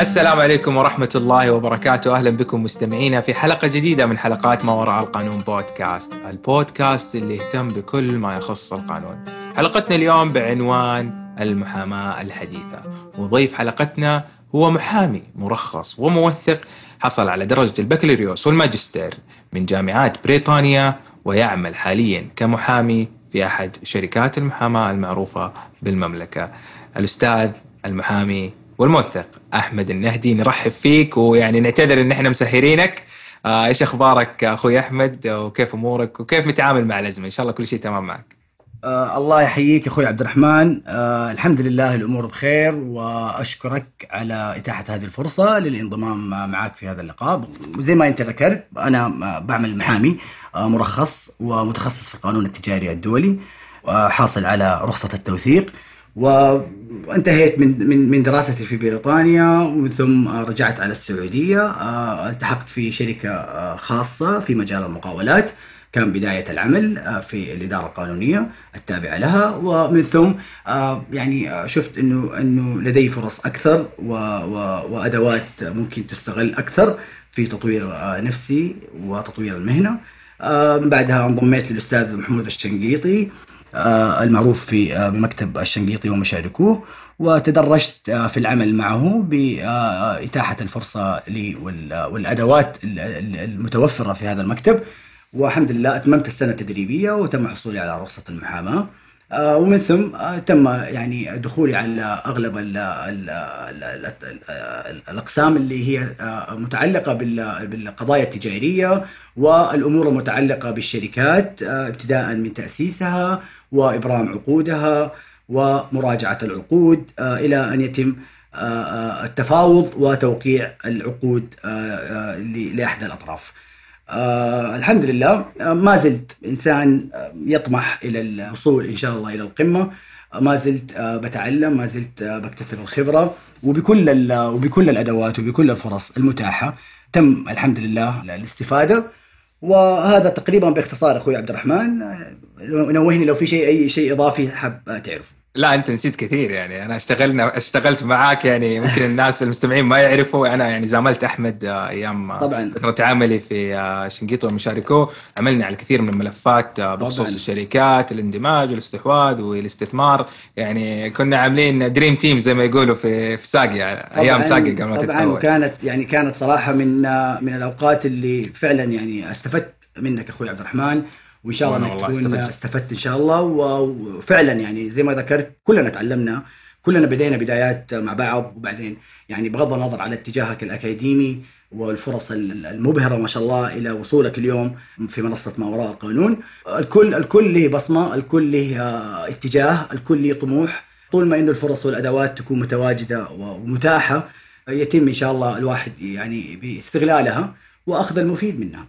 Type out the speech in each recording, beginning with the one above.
السلام عليكم ورحمة الله وبركاته. أهلا بكم مستمعينا في حلقة جديدة من حلقات ما وراء القانون بودكاست البودكاست اللي يهتم بكل ما يخص القانون. حلقتنا اليوم بعنوان المحاماة الحديثة. وضيف حلقتنا هو محامي مرخص وموثق حصل على درجة البكالوريوس والماجستير من جامعات بريطانيا ويعمل حاليا كمحامي في أحد شركات المحاماة المعروفة بالمملكة. الأستاذ المحامي والموثق أحمد النهدي نرحب فيك ويعني نعتذر إن إحنا مسهرينك آه إيش أخبارك أخوي أحمد؟ وكيف أمورك؟ وكيف متعامل مع الأزمة؟ إن شاء الله كل شيء تمام معك. آه الله يحييك أخوي عبد الرحمن آه الحمد لله الأمور بخير وأشكرك على إتاحة هذه الفرصة للانضمام معك في هذا اللقاء. وزي ما أنت ذكرت أنا بعمل محامي آه مرخص ومتخصص في القانون التجاري الدولي وحاصل على رخصة التوثيق. وانتهيت من من من دراستي في بريطانيا ومن ثم رجعت على السعودية. آه، التحقت في شركة آه، خاصة في مجال المقاولات. كان بداية العمل آه، في الإدارة القانونية التابعة لها ومن ثم يعني شفت إنه إنه لدي فرص أكثر وأدوات ممكن تستغل أكثر في تطوير نفسي وتطوير المهنة. بعدها انضميت للأستاذ محمود الشنقيطي آه، المعروف في آه، بمكتب الشنقيطي ومشاركوه وتدرجت آه، في العمل معه بإتاحة الفرصة لي والأدوات المتوفرة في هذا المكتب. والحمد لله أتممت السنة التدريبية وتم حصولي على رخصة المحاماة. ومن ثم تم يعني دخولي على أغلب ال ال ال الأقسام اللي هي متعلقة بالقضايا التجارية والأمور المتعلقة بالشركات ابتداء من تأسيسها وإبرام عقودها ومراجعة العقود آه، إلى أن يتم آه، آه، التفاوض وتوقيع العقود لأحد الأطراف الحمد لله. ما زلت إنسان يطمح إلى الوصول إن شاء الله إلى القمة. ما زلت بتعلم ما زلت بكتسب الخبرة. وبكل وبكل الأدوات وبكل الفرص المتاحة تم الحمد لله الاستفادة. وهذا تقريبا باختصار أخوي عبد الرحمن. نوهني لو في شيء أي شيء إضافي حاب تعرفه. لا انت نسيت كثير يعني. أنا اشتغلنا اشتغلت معاك يعني. ممكن الناس المستمعين ما يعرفوا. أنا يعني زاملت أحمد آه، أيام طبعا. فترة عملي في آه، شنقيطه ومشاركو. عملنا على الكثير من الملفات آه، بخصوص الشركات الاندماج والاستحواذ والاستثمار. يعني كنا عاملين دريم تيم زي ما يقولوا في في ساقي أيام ساقي قبل ما تتحول. طبعا كانت يعني كانت صراحة من من الأوقات اللي فعلا يعني استفدت منك أخوي عبد الرحمن. وإن شاء الله إنك تكون استفدت. استفدت إن شاء الله. وفعلا يعني زي ما ذكرت كلنا تعلمنا كلنا بدينا بدايات مع بعض. وبعدين يعني بغض النظر على اتجاهك الأكاديمي والفرص المبهرة ما شاء الله إلى وصولك اليوم في منصة ما وراء القانون. الكل الكل له بصمة الكل له اتجاه الكل له طموح. طول ما انه الفرص والأدوات تكون متواجدة ومتاحة يتم إن شاء الله الواحد يعني باستغلالها وأخذ المفيد منها.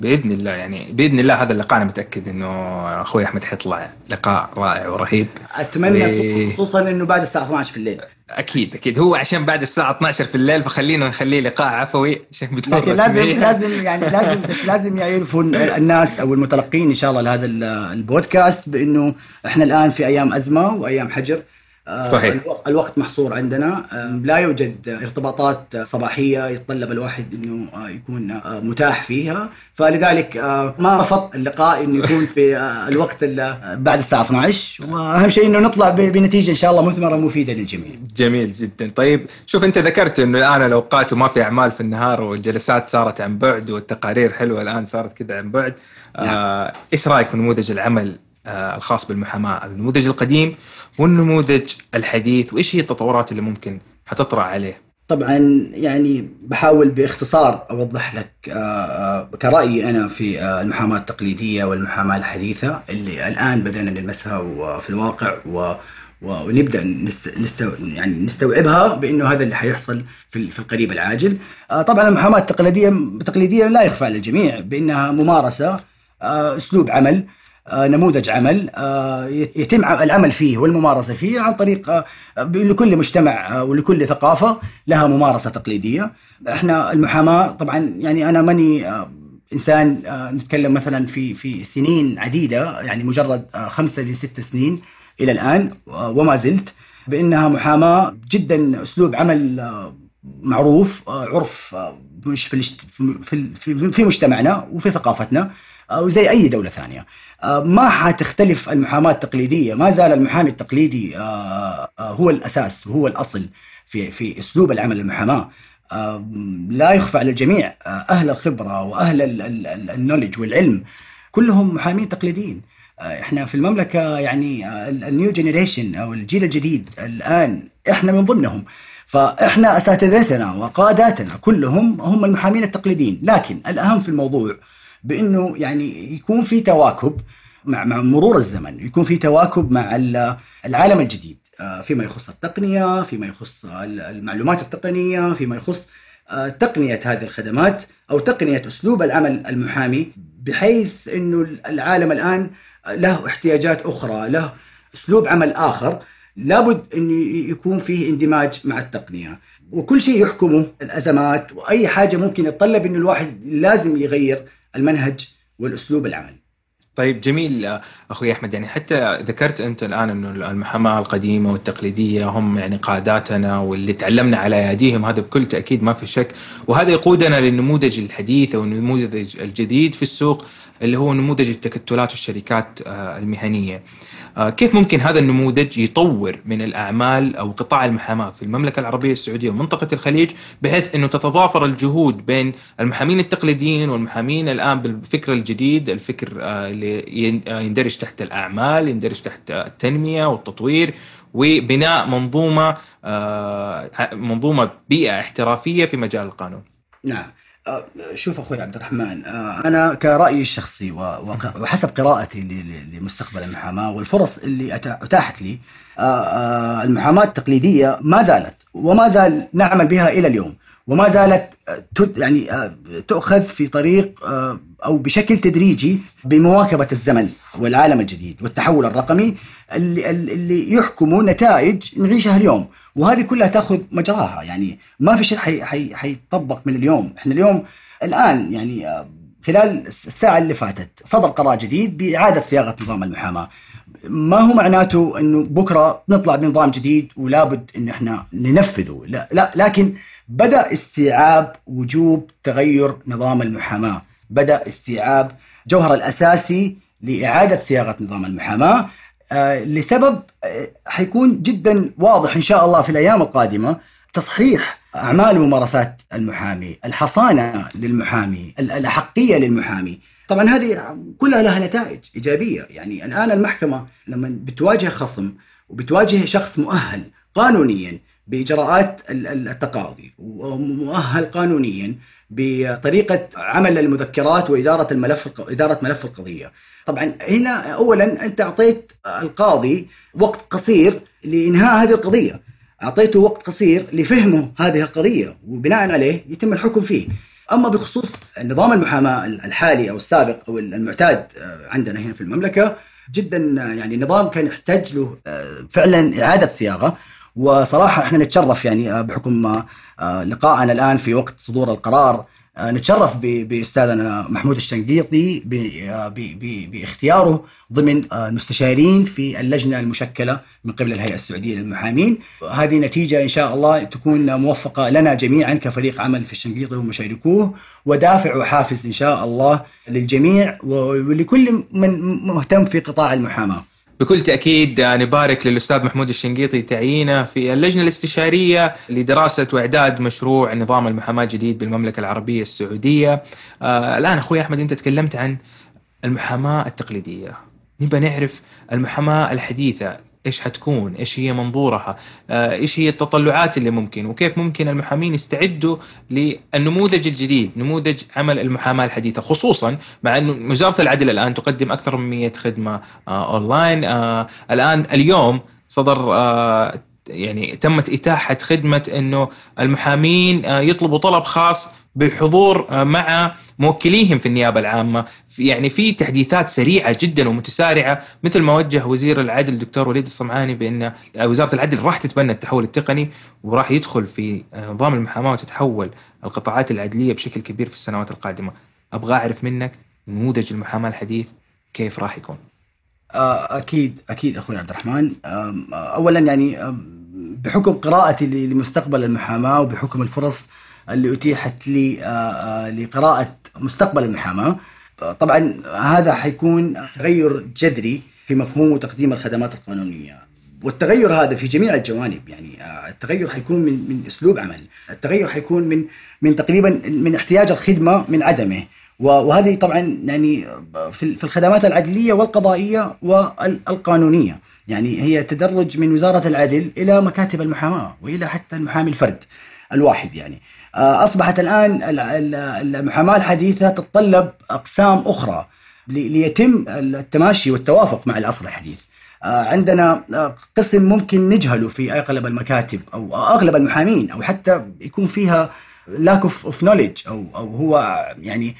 بإذن الله يعني بإذن الله هذا اللقاء أنا متأكد إنه أخوي أحمد حيطلع لقاء رائع ورهيب. أتمنى و... خصوصا إنه بعد الساعة 12 في الليل. أكيد أكيد. هو عشان بعد الساعة 12 في الليل فخلينا نخليه لقاء عفوي. عشان لكن لازم لازم يعني لازم لازم يعرفوا الناس أو المتلقين إن شاء الله لهذا البودكاست بإنه إحنا الآن في أيام أزمة وأيام حجر. صحيح. الوقت محصور عندنا. لا يوجد ارتباطات صباحية يتطلب الواحد إنه آه، يكون آه، متاح فيها. فلذلك ما رفضت اللقاء إنه يكون في الوقت بعد الساعة 12 وأهم شيء إنه نطلع بنتيجة إن شاء الله مثمرة مفيده للجميع. جميل جدا. طيب شوف أنت ذكرت إنه الآن الأوقات وما في أعمال في النهار والجلسات صارت عن بعد والتقارير حلوة الآن صارت كذا عن بعد. نعم. آه إيش رأيك في نموذج العمل آه الخاص بالمحاماة؟ النموذج القديم والنموذج الحديث وإيش هي التطورات اللي ممكن حتطرأ عليه طبعا يعني بحاول باختصار أوضح لك آه، آه، كرأيي أنا في آه، المحاماة التقليدية والمحاماة الحديثة اللي الآن بدأنا نلمسها في الواقع و ونبدأ نستو يعني نستوعبها بأنه هذا اللي حيحصل في القريب العاجل. طبعا المحاماة التقليدية التقليدية لا يخفى على الجميع بأنها ممارسة أسلوب عمل نموذج عمل آه، يتم العمل فيه والممارسة فيه عن طريق آه، لكل مجتمع ولكل ثقافة لها ممارسة تقليدية. إحنا المحاماة طبعا يعني أنا ماني إنسان نتكلم مثلا في في سنين عديدة يعني مجرد خمسة لست سنين إلى الآن وما زلت بأنها محاماة جدا أسلوب عمل معروف عرف مش في في مجتمعنا وفي ثقافتنا وزي أي دولة ثانية ما حتختلف المحاماة التقليدية ما زال المحامي التقليدي هو الأساس وهو الأصل في في أسلوب العمل المحاماة. لا يخفى على الجميع أهل الخبرة وأهل النولج والعلم كلهم محامين تقليديين. إحنا في المملكة يعني النيو جنريشن أو الجيل الجديد الآن إحنا من ضمنهم. فإحنا أساتذتنا وقاداتنا كلهم هم المحامين التقليديين. لكن الأهم في الموضوع بإنه يعني يكون في تواكب مع مع مرور الزمن يكون في تواكب مع العالم الجديد آه، فيما يخص التقنية فيما يخص المعلومات التقنية فيما يخص آه، تقنية هذه الخدمات أو تقنية أسلوب العمل المحامي بحيث إنه العالم الآن له احتياجات أخرى له أسلوب عمل آخر لابد إن يكون فيه اندماج مع التقنية. وكل شيء يحكمه الأزمات وأي حاجة ممكن يتطلب إنه الواحد لازم يغير. المنهج والأسلوب العمل طيب جميل أخوي أحمد. يعني حتى ذكرت أنت الآن إنه المحاماة القديمة والتقليدية هم يعني قاداتنا واللي تعلمنا على ايديهم هذا بكل تأكيد ما في شك. وهذا يقودنا للنموذج الحديث أو النموذج الجديد في السوق اللي هو نموذج التكتلات والشركات آه، المهنية. آه، كيف ممكن هذا النموذج يطور من الأعمال أو قطاع المحاماة في المملكة العربية السعودية ومنطقة الخليج بحيث إنه تتضافر الجهود بين المحامين التقليديين والمحامين الآن بالفكر الجديد الفكر آه، اللي يندرج تحت الأعمال يندرج تحت التنمية والتطوير وبناء منظومة منظومة بيئة احترافية في مجال القانون. نعم. آه، شوف أخوي عبد الرحمن آه، أنا كرأيي الشخصي وحسب قراءتي لمستقبل المحاماة والفرص اللي أتاحت لي آه، المحاماة التقليدية ما زالت وما زال نعمل بها إلى اليوم. وما زالت يعني تؤخذ في طريق أو بشكل تدريجي بمواكبة الزمن والعالم الجديد والتحول الرقمي اللي, اللي يحكموا نتائج نعيشها اليوم. وهذه كلها تأخذ مجراها. يعني ما في شيء حي حيطبق من اليوم. إحنا اليوم الآن يعني آه، خلال الساعة اللي فاتت صدر قرار جديد بإعادة صياغة نظام المحاماة. ما هو معناته إنه بكرة نطلع بنظام جديد ولابد إن إحنا ننفذه؟ لا, لا لكن بدأ استيعاب وجوب تغير نظام المحاماة. بدأ استيعاب جوهر الأساسي لإعادة صياغة نظام المحاماة آه، لسبب آه، حيكون جدا واضح إن شاء الله في الأيام القادمة تصحيح أعمال وممارسات المحامي، الحصانة للمحامي، الأحقية للمحامي، طبعا هذه كلها لها نتائج إيجابية، يعني الآن المحكمة لما بتواجه خصم وبتواجه شخص مؤهل قانونيا بإجراءات التقاضي ومؤهل قانونيا بطريقة عمل المذكرات وإدارة الملف إدارة ملف القضية. طبعا هنا اولا أنت أعطيت القاضي وقت قصير لإنهاء هذه القضية. أعطيته وقت قصير لفهمه هذه القضية وبناء عليه يتم الحكم فيه. أما بخصوص نظام المحاماة الحالي أو السابق أو المعتاد عندنا هنا في المملكة جدا يعني نظام كان يحتاج له فعلا إعادة صياغة. وصراحة إحنا نتشرف يعني بحكم لقائنا الآن في وقت صدور القرار. آه، نتشرف بأستاذنا محمود الشنقيطي آه، باختياره ضمن المستشارين آه، في اللجنة المشكلة من قبل الهيئة السعودية للمحامين. هذه نتيجة إن شاء الله تكون موفقة لنا جميعا كفريق عمل في الشنقيطي ومشاركوه ودافع وحافز إن شاء الله للجميع ولكل من مهتم في قطاع المحاماة. بكل تأكيد نبارك للأستاذ محمود الشنقيطي تعيينه في اللجنة الاستشارية لدراسة وإعداد مشروع نظام المحاماة الجديد بالمملكة العربية السعودية. آه الآن أخوي أحمد أنت تكلمت عن المحاماة التقليدية. نبى نعرف المحاماة الحديثة إيش حتكون؟ إيش هي منظورها؟ آه، إيش هي التطلعات اللي ممكن؟ وكيف ممكن المحامين يستعدوا للنموذج الجديد نموذج عمل المحاماة الحديثة خصوصا مع إنه وزارة العدل الآن تقدم أكثر من 100 خدمة آه، أونلاين. آه، الآن اليوم صدر يعني تمت إتاحة خدمة إنه المحامين يطلبوا طلب خاص بالحضور مع موكليهم في النيابة العامة يعني في تحديثات سريعة جدا ومتسارعة مثل ما وجه وزير العدل الدكتور وليد الصمعاني بأن وزارة العدل راح تتبنى التحول التقني وراح يدخل في نظام المحاماة وتتحول القطاعات العدلية بشكل كبير في السنوات القادمة. أبغى أعرف منك نموذج المحاماة الحديث كيف راح يكون؟ آه، أكيد أكيد أخوي عبد الرحمن اولا يعني بحكم قراءتي لمستقبل المحاماة وبحكم الفرص اللي أتيحت لي آه، آه، لقراءة مستقبل المحاماة. طبعا هذا حيكون تغير جذري في مفهوم وتقديم الخدمات القانونية. والتغير هذا في جميع الجوانب يعني آه، التغير حيكون من من أسلوب عمل. التغير حيكون من من تقريبا من احتياج الخدمة من عدمه. وهذه طبعا يعني في الخدمات العدلية والقضائية والقانونية. يعني هي تدرج من وزارة العدل إلى مكاتب المحاماة وإلى حتى المحامي الفرد الواحد يعني. آه، أصبحت الآن المحاماة الحديثة تتطلب أقسام أخرى ليتم التماشي والتوافق مع العصر الحديث. آه، عندنا آه، قسم ممكن نجهله في أغلب المكاتب أو أغلب المحامين أو حتى يكون فيها lack of knowledge أو أو هو يعني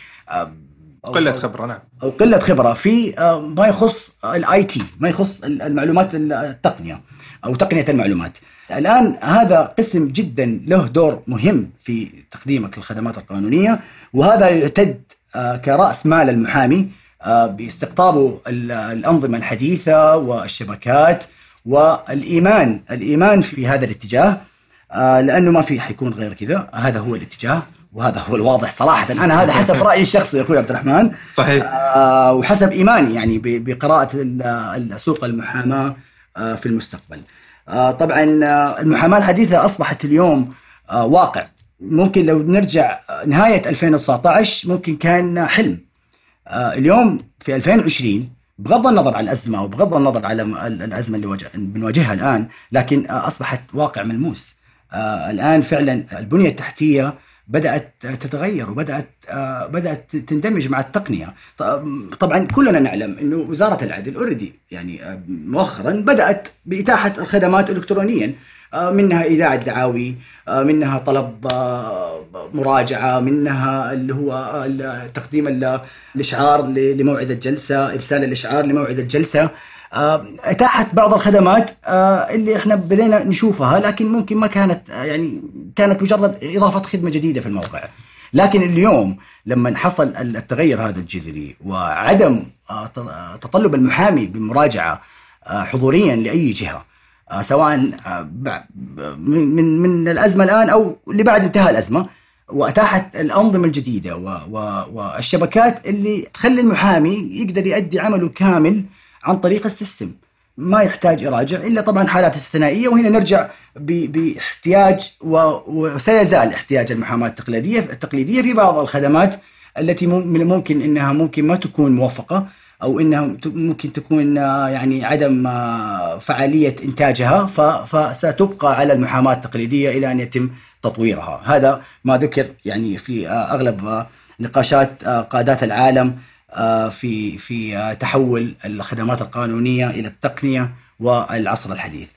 قلة خبرة نعم أو قلة خبرة في ما يخص ال IT ما يخص المعلومات التقنية أو تقنية المعلومات. الآن هذا قسم جدا له دور مهم في تقديمك للخدمات القانونية وهذا يعتد آه، كرأس مال المحامي آه، باستقطابه الأنظمة الحديثة والشبكات والإيمان. الإيمان في هذا الاتجاه آه، لأنه ما في حيكون غير كذا. هذا هو الاتجاه وهذا هو الواضح صراحة. أنا هذا حسب رأيي الشخصي أخوي عبد الرحمن. صحيح. وحسب إيماني يعني بقراءة سوق المحاماة في المستقبل. طبعا آه، المحاماة الحديثة أصبحت اليوم آه، واقع. ممكن لو نرجع نهاية 2019 ممكن كان حلم. اليوم في 2020 بغض النظر عن الأزمة وبغض النظر على الأزمة اللي بنواجهها الآن لكن أصبحت واقع ملموس. الآن فعلا البنية التحتية بدأت تتغير وبدأت آه، بدأت تندمج مع التقنية. طبعا كلنا نعلم إنه وزارة العدل اوريدي يعني آه، مؤخرا بدأت بإتاحة الخدمات الكترونيا آه، منها ايداع الدعاوي منها طلب مراجعة منها اللي هو تقديم الاشعار لموعد الجلسة إرسال الإشعار لموعد الجلسة. إتاحت بعض الخدمات آه، اللي إحنا بدينا نشوفها لكن ممكن ما كانت آه، يعني كانت مجرد إضافة خدمة جديدة في الموقع. لكن اليوم لما حصل التغير هذا الجذري وعدم تطلب المحامي بمراجعة حضوريا لأي جهة سواء من من الأزمة الآن أو اللي بعد انتهاء الأزمة وأتاحت الأنظمة الجديدة والشبكات اللي تخلي المحامي يقدر يؤدي عمله كامل عن طريق السيستم. ما يحتاج يراجع إلا طبعا حالات استثنائية وهنا نرجع باحتياج وسيزال احتياج المحاماة التقليدية التقليدية في بعض الخدمات التي ممكن إنها ممكن ما تكون موفقة أو إنها ممكن تكون يعني عدم فعالية إنتاجها فستبقى على المحاماة التقليدية إلى أن يتم تطويرها، هذا ما ذكر يعني في أغلب نقاشات قادات العالم في في آه، تحول الخدمات القانونية إلى التقنية والعصر الحديث.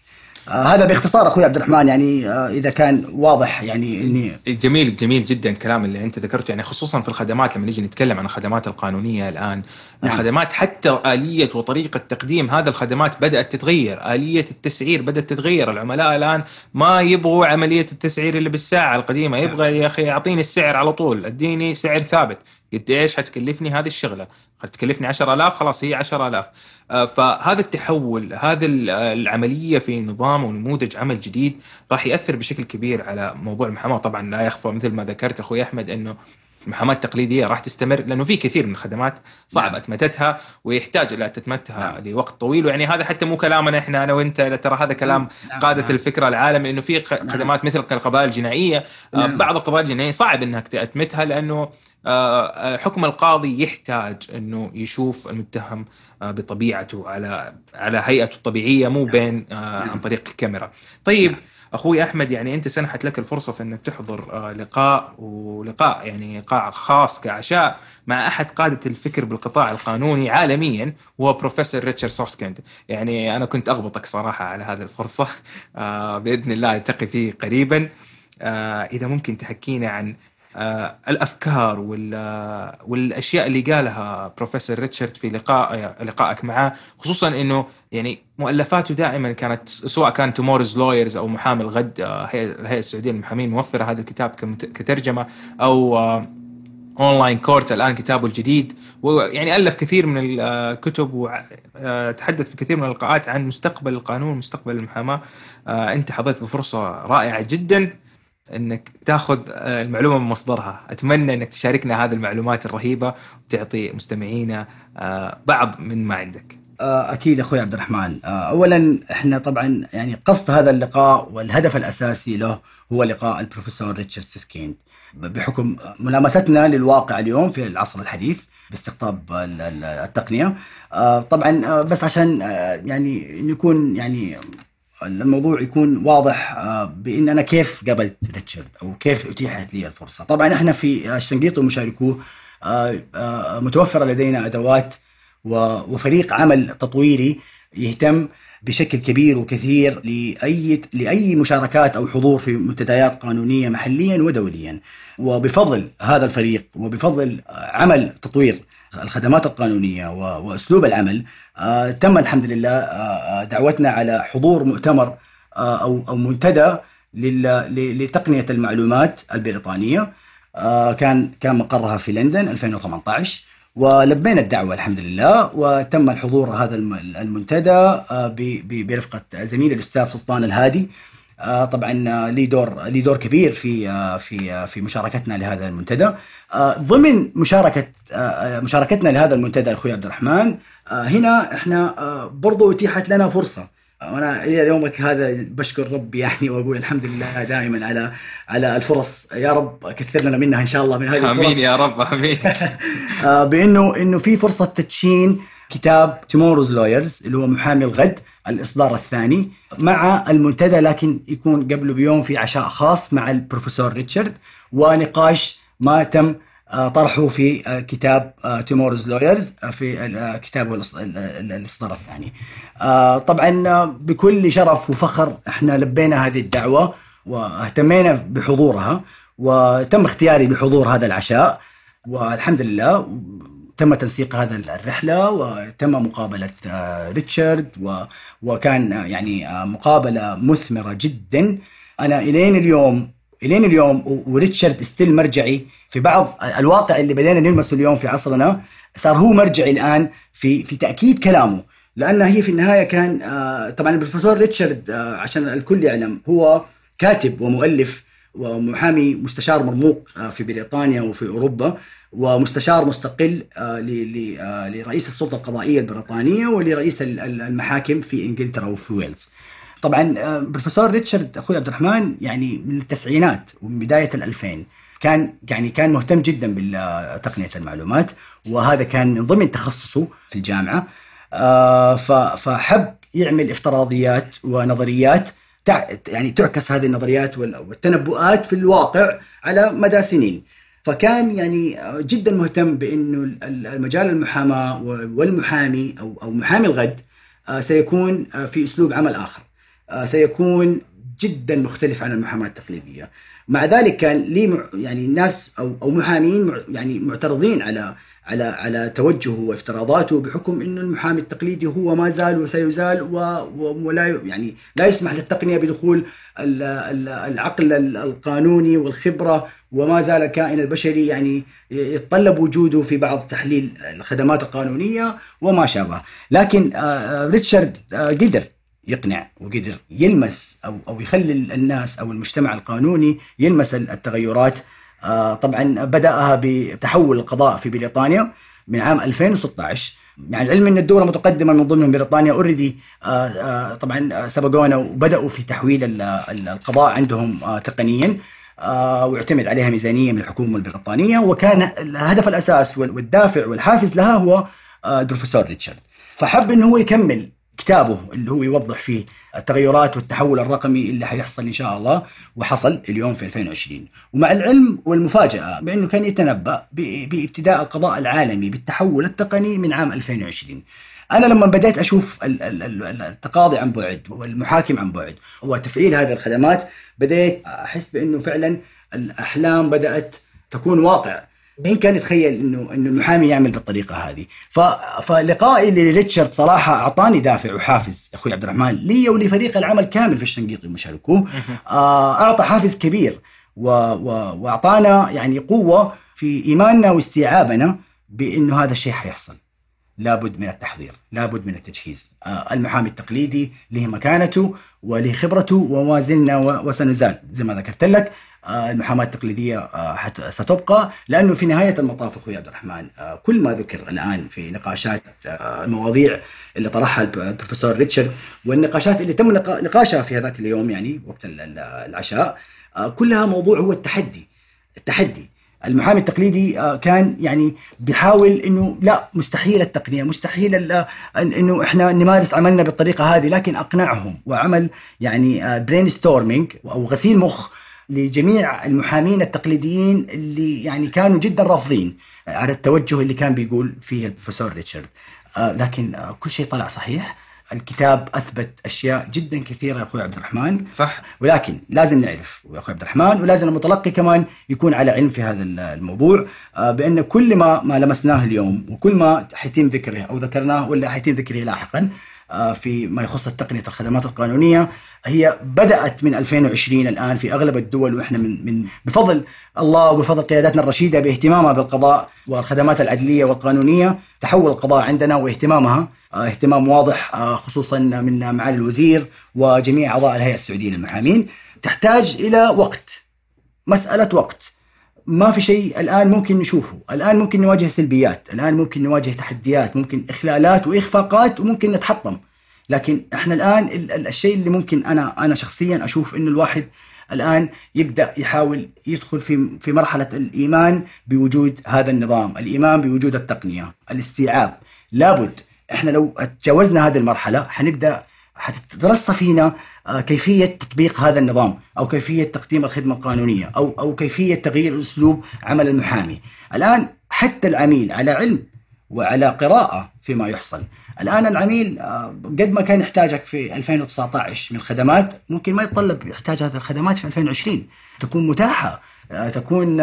آه هذا باختصار أخوي عبد الرحمن يعني آه إذا كان واضح يعني إني جميل جميل جدا الكلام اللي أنت ذكرته. يعني خصوصا في الخدمات لما نيجي نتكلم عن الخدمات القانونية الآن نعم. الخدمات حتى آلية وطريقة تقديم هذه الخدمات بدأت تتغير، آلية التسعير بدأت تتغير، العملاء الآن ما يبغوا عملية التسعير اللي بالساعة القديمة، يبغى يا أخي اعطيني السعر على طول، اديني سعر ثابت، قد إيش حتكلفني هذه الشغلة؟ حتكلفني 10000 خلاص هي 10000 آه، فهذا التحول هذا العملية في نظام ونموذج عمل جديد راح يأثر بشكل كبير على موضوع المحاماه طبعا لا يخفى مثل ما ذكرت أخوي أحمد إنه المحاماه التقليديه راح تستمر لأنه في كثير من الخدمات صعب نعم. أتمتتها ويحتاج إلى تتمتها نعم. لوقت طويل ويعني هذا حتى مو كلامنا إحنا أنا وأنت ترى هذا كلام نعم. قادة نعم. الفكرة العالمي إنه في نعم. خدمات مثل القضايا الجنائية آه، نعم. بعض القضايا الجنائية صعب انك تتمتها لأنه حكم القاضي يحتاج إنه يشوف المتهم بطبيعته على على هيئته الطبيعية مو نعم. بين. عن طريق الكاميرا. طيب نعم. أخوي أحمد يعني أنت سنحت لك الفرصة في إنك تحضر آه، لقاء ولقاء يعني قاع خاص كعشاء مع أحد قادة الفكر بالقطاع القانوني عالميا وهو بروفيسور ريتشارد سوسكند يعني أنا كنت أغبطك صراحة على هذه الفرصة آه، بإذن الله التقي فيه قريبا آه، إذا ممكن تحكينا عن آه، الأفكار والأشياء اللي قالها بروفيسور ريتشارد في لقاء لقائك معه خصوصا إنه يعني مؤلفاته دائما كانت سواء كان Tomorrow's Lawyers أو محامي الغد آه، الهيئة السعودية للمحامين موفرة هذا الكتاب كترجمة أو آه، Online Court الآن كتابه الجديد. ويعني ألف كثير من الكتب وتحدث في كثير من اللقاءات عن مستقبل القانون مستقبل المحاماة. أنت حظيت بفرصة رائعة جدا. إنك تاخذ المعلومة من مصدرها. أتمنى إنك تشاركنا هذه المعلومات الرهيبة وتعطي مستمعينا بعض من ما عندك. أكيد أخوي عبد الرحمن. اولا إحنا طبعا يعني قصد هذا اللقاء والهدف الأساسي له هو لقاء البروفيسور ريتشارد سيسكيند بحكم ملامستنا للواقع اليوم في العصر الحديث باستقطاب التقنية. طبعا بس عشان يعني نكون يعني الموضوع يكون واضح بإن أنا كيف قابلت ريتشارد أو كيف أتيحت لي الفرصة. طبعا إحنا في الشنقيط ومشاركوه متوفرة لدينا أدوات وفريق عمل تطويري يهتم بشكل كبير وكثير لاي لأي مشاركات أو حضور في منتديات قانونية محليا ودوليا. وبفضل هذا الفريق وبفضل عمل تطوير الخدمات القانونية وأسلوب العمل تم الحمد لله دعوتنا على حضور مؤتمر أو أو منتدى لتقنية المعلومات البريطانية كان كان مقرها في لندن 2018 ولبينا الدعوة الحمد لله وتم الحضور هذا المنتدى برفقة زميلي الأستاذ سلطان الهادي طبعا لي دور لي دور كبير في في في مشاركتنا لهذا المنتدى. ضمن مشاركة مشاركتنا لهذا المنتدى أخوي عبد الرحمن هنا إحنا برضو اتيحت لنا فرصة. وأنا إلى يومك هذا بشكر ربي يعني وأقول الحمد لله دائما على على الفرص. يا رب كثر لنا منها إن شاء الله من هذه الفرص. امين يا رب آمين. بإنه إنه في فرصة تدشين. كتاب Tomorrow's Lawyers اللي هو محامي الغد الإصدار الثاني. مع المنتدى لكن يكون قبله بيوم في عشاء خاص مع البروفيسور ريتشارد. ونقاش ما تم طرحه في كتاب Tomorrow's Lawyers في كتابه الإصدار الثاني. طبعا بكل شرف وفخر إحنا لبينا هذه الدعوة واهتمينا بحضورها وتم اختياري لحضور هذا العشاء والحمد لله. تم تنسيق هذا الرحلة وتم مقابلة ريتشارد وكان يعني مقابلة مثمرة جدا. أنا إلين اليوم إلين اليوم وريتشارد ستيل مرجعي في بعض الواقع اللي بدينا نلمسه اليوم في عصرنا صار هو مرجعي الآن في في تأكيد كلامه. لأن هي في النهاية كان طبعا البروفيسور ريتشارد عشان الكل يعلم هو كاتب ومؤلف ومحامي مستشار مرموق في بريطانيا وفي أوروبا. ومستشار مستقل لرئيس السلطة القضائية البريطانية ولرئيس المحاكم في إنجلترا وفي ويلز. طبعا بروفيسور ريتشارد أخوي عبد الرحمن يعني من التسعينات ومن بداية ال2000 كان يعني كان مهتم جدا بتقنيه المعلومات وهذا كان ضمن تخصصه في الجامعة فحب يعمل افتراضيات ونظريات يعني تعكس هذه النظريات والتنبؤات في الواقع على مدى سنين فكان يعني جدا مهتم بإنه المجال المحاماة والمحامي أو أو محامي الغد سيكون في أسلوب عمل آخر. سيكون جدا مختلف عن المحاماة التقليدية. مع ذلك كان لي يعني ناس أو أو محامين يعني معترضين على على على توجهه وافتراضاته بحكم إنه المحامي التقليدي هو ما زال وسيزال ولا يعني لا يسمح للتقنية بدخول العقل القانوني والخبرة وما زال الكائن البشري يعني يتطلب وجوده في بعض تحليل الخدمات القانونية وما شابه، لكن ريتشارد قدر يقنع وقدر يلمس أو أو يخلي الناس أو المجتمع القانوني يلمس التغيرات. طبعا بدأها بتحول القضاء في بريطانيا من عام 2016 يعني العلم أن الدول المتقدمة من ضمنهم بريطانيا اوريدي طبعا سبقونا وبدأوا في تحويل القضاء عندهم تقنيا. واعتمد عليها ميزانية من الحكومة البريطانية وكان الهدف الأساس والدافع والحافز لها هو البروفيسور ريتشارد. فحب إنه هو يكمل كتابه اللي هو يوضح فيه التغيرات والتحول الرقمي اللي حيحصل إن شاء الله وحصل اليوم في 2020 ومع العلم والمفاجأة بأنه كان يتنبأ بابتداء القضاء العالمي بالتحول التقني من عام 2020 أنا لما بديت أشوف التقاضي عن بعد والمحاكم عن بعد وتفعيل هذه الخدمات بديت أحس بأنه فعلا الأحلام بدأت تكون واقع. مين كان يتخيل انه إنه المحامي يعمل بالطريقة هذه؟ ف... فلقائي لريتشارد صراحة أعطاني دافع وحافز أخوي عبد الرحمن لي ولفريق العمل كامل في الشنقيطي ومشاركوه. آه أعطى حافز كبير و... و... وأعطانا يعني قوة في إيماننا واستيعابنا بأنه هذا الشيء حيحصل. لابد من التحضير لابد من التجهيز. آه، المحامي التقليدي له مكانته وله خبرته وما زلنا وسنزال. زي ما ذكرت لك آه، المحاماة التقليدية آه، ستبقى لأنه في نهاية المطاف أخوي عبد الرحمن كل ما ذكر الآن في نقاشات المواضيع اللي طرحها البروفيسور ريتشارد والنقاشات اللي تم نقاشها في هذاك اليوم يعني وقت العشاء كلها موضوع هو التحدي. التحدي. المحامي التقليدي آه، كان يعني بيحاول إنه لا مستحيل التقنية مستحيل إنه إحنا نمارس عملنا بالطريقة هذه لكن أقنعهم وعمل يعني brain آه، storming أو غسيل مخ لجميع المحامين التقليديين اللي يعني كانوا جدا رافضين على التوجه اللي كان بيقول فيه البروفيسور ريتشارد. آه، لكن كل شيء طلع صحيح. الكتاب أثبت أشياء جدا كثيرة يا أخوي عبد الرحمن. صح. ولكن لازم نعرف يا أخوي عبد الرحمن ولازم المتلقي كمان يكون على علم في هذا الموضوع. آه، بأن كل ما ما لمسناه اليوم وكل ما حيتم ذكره أو ذكرناه ولا حيتم ذكره لاحقا آه، في ما يخص تقنية الخدمات القانونية هي بدأت من 2020 الآن في أغلب الدول وإحنا من من بفضل الله وبفضل قياداتنا الرشيدة باهتمامها بالقضاء والخدمات العدلية والقانونية تحول القضاء عندنا واهتمامها آه، اهتمام واضح آه، خصوصا من معالي الوزير وجميع أعضاء الهيئة السعودية للمحامين. تحتاج إلى وقت مسألة وقت. ما في شيء الآن ممكن نشوفه، الآن ممكن نواجه سلبيات، الآن ممكن نواجه تحديات، ممكن إخلالات وإخفاقات وممكن نتحطم. لكن إحنا الآن الشيء اللي ممكن أنا أنا شخصيا أشوف إنه الواحد الآن يبدأ يحاول يدخل في في مرحلة الإيمان بوجود هذا النظام، الإيمان بوجود التقنية، الاستيعاب، لابد إحنا لو تجاوزنا هذه المرحلة حنبدأ حتترصى فينا آه، كيفية تطبيق هذا النظام أو كيفية تقديم الخدمة القانونية أو أو كيفية تغيير اسلوب عمل المحامي. الآن حتى العميل على علم وعلى قراءة فيما يحصل. الآن العميل آه، قد ما كان يحتاجك في 2019 من خدمات ممكن ما يتطلب يحتاج هذه الخدمات في 2020 تكون متاحة آه، تكون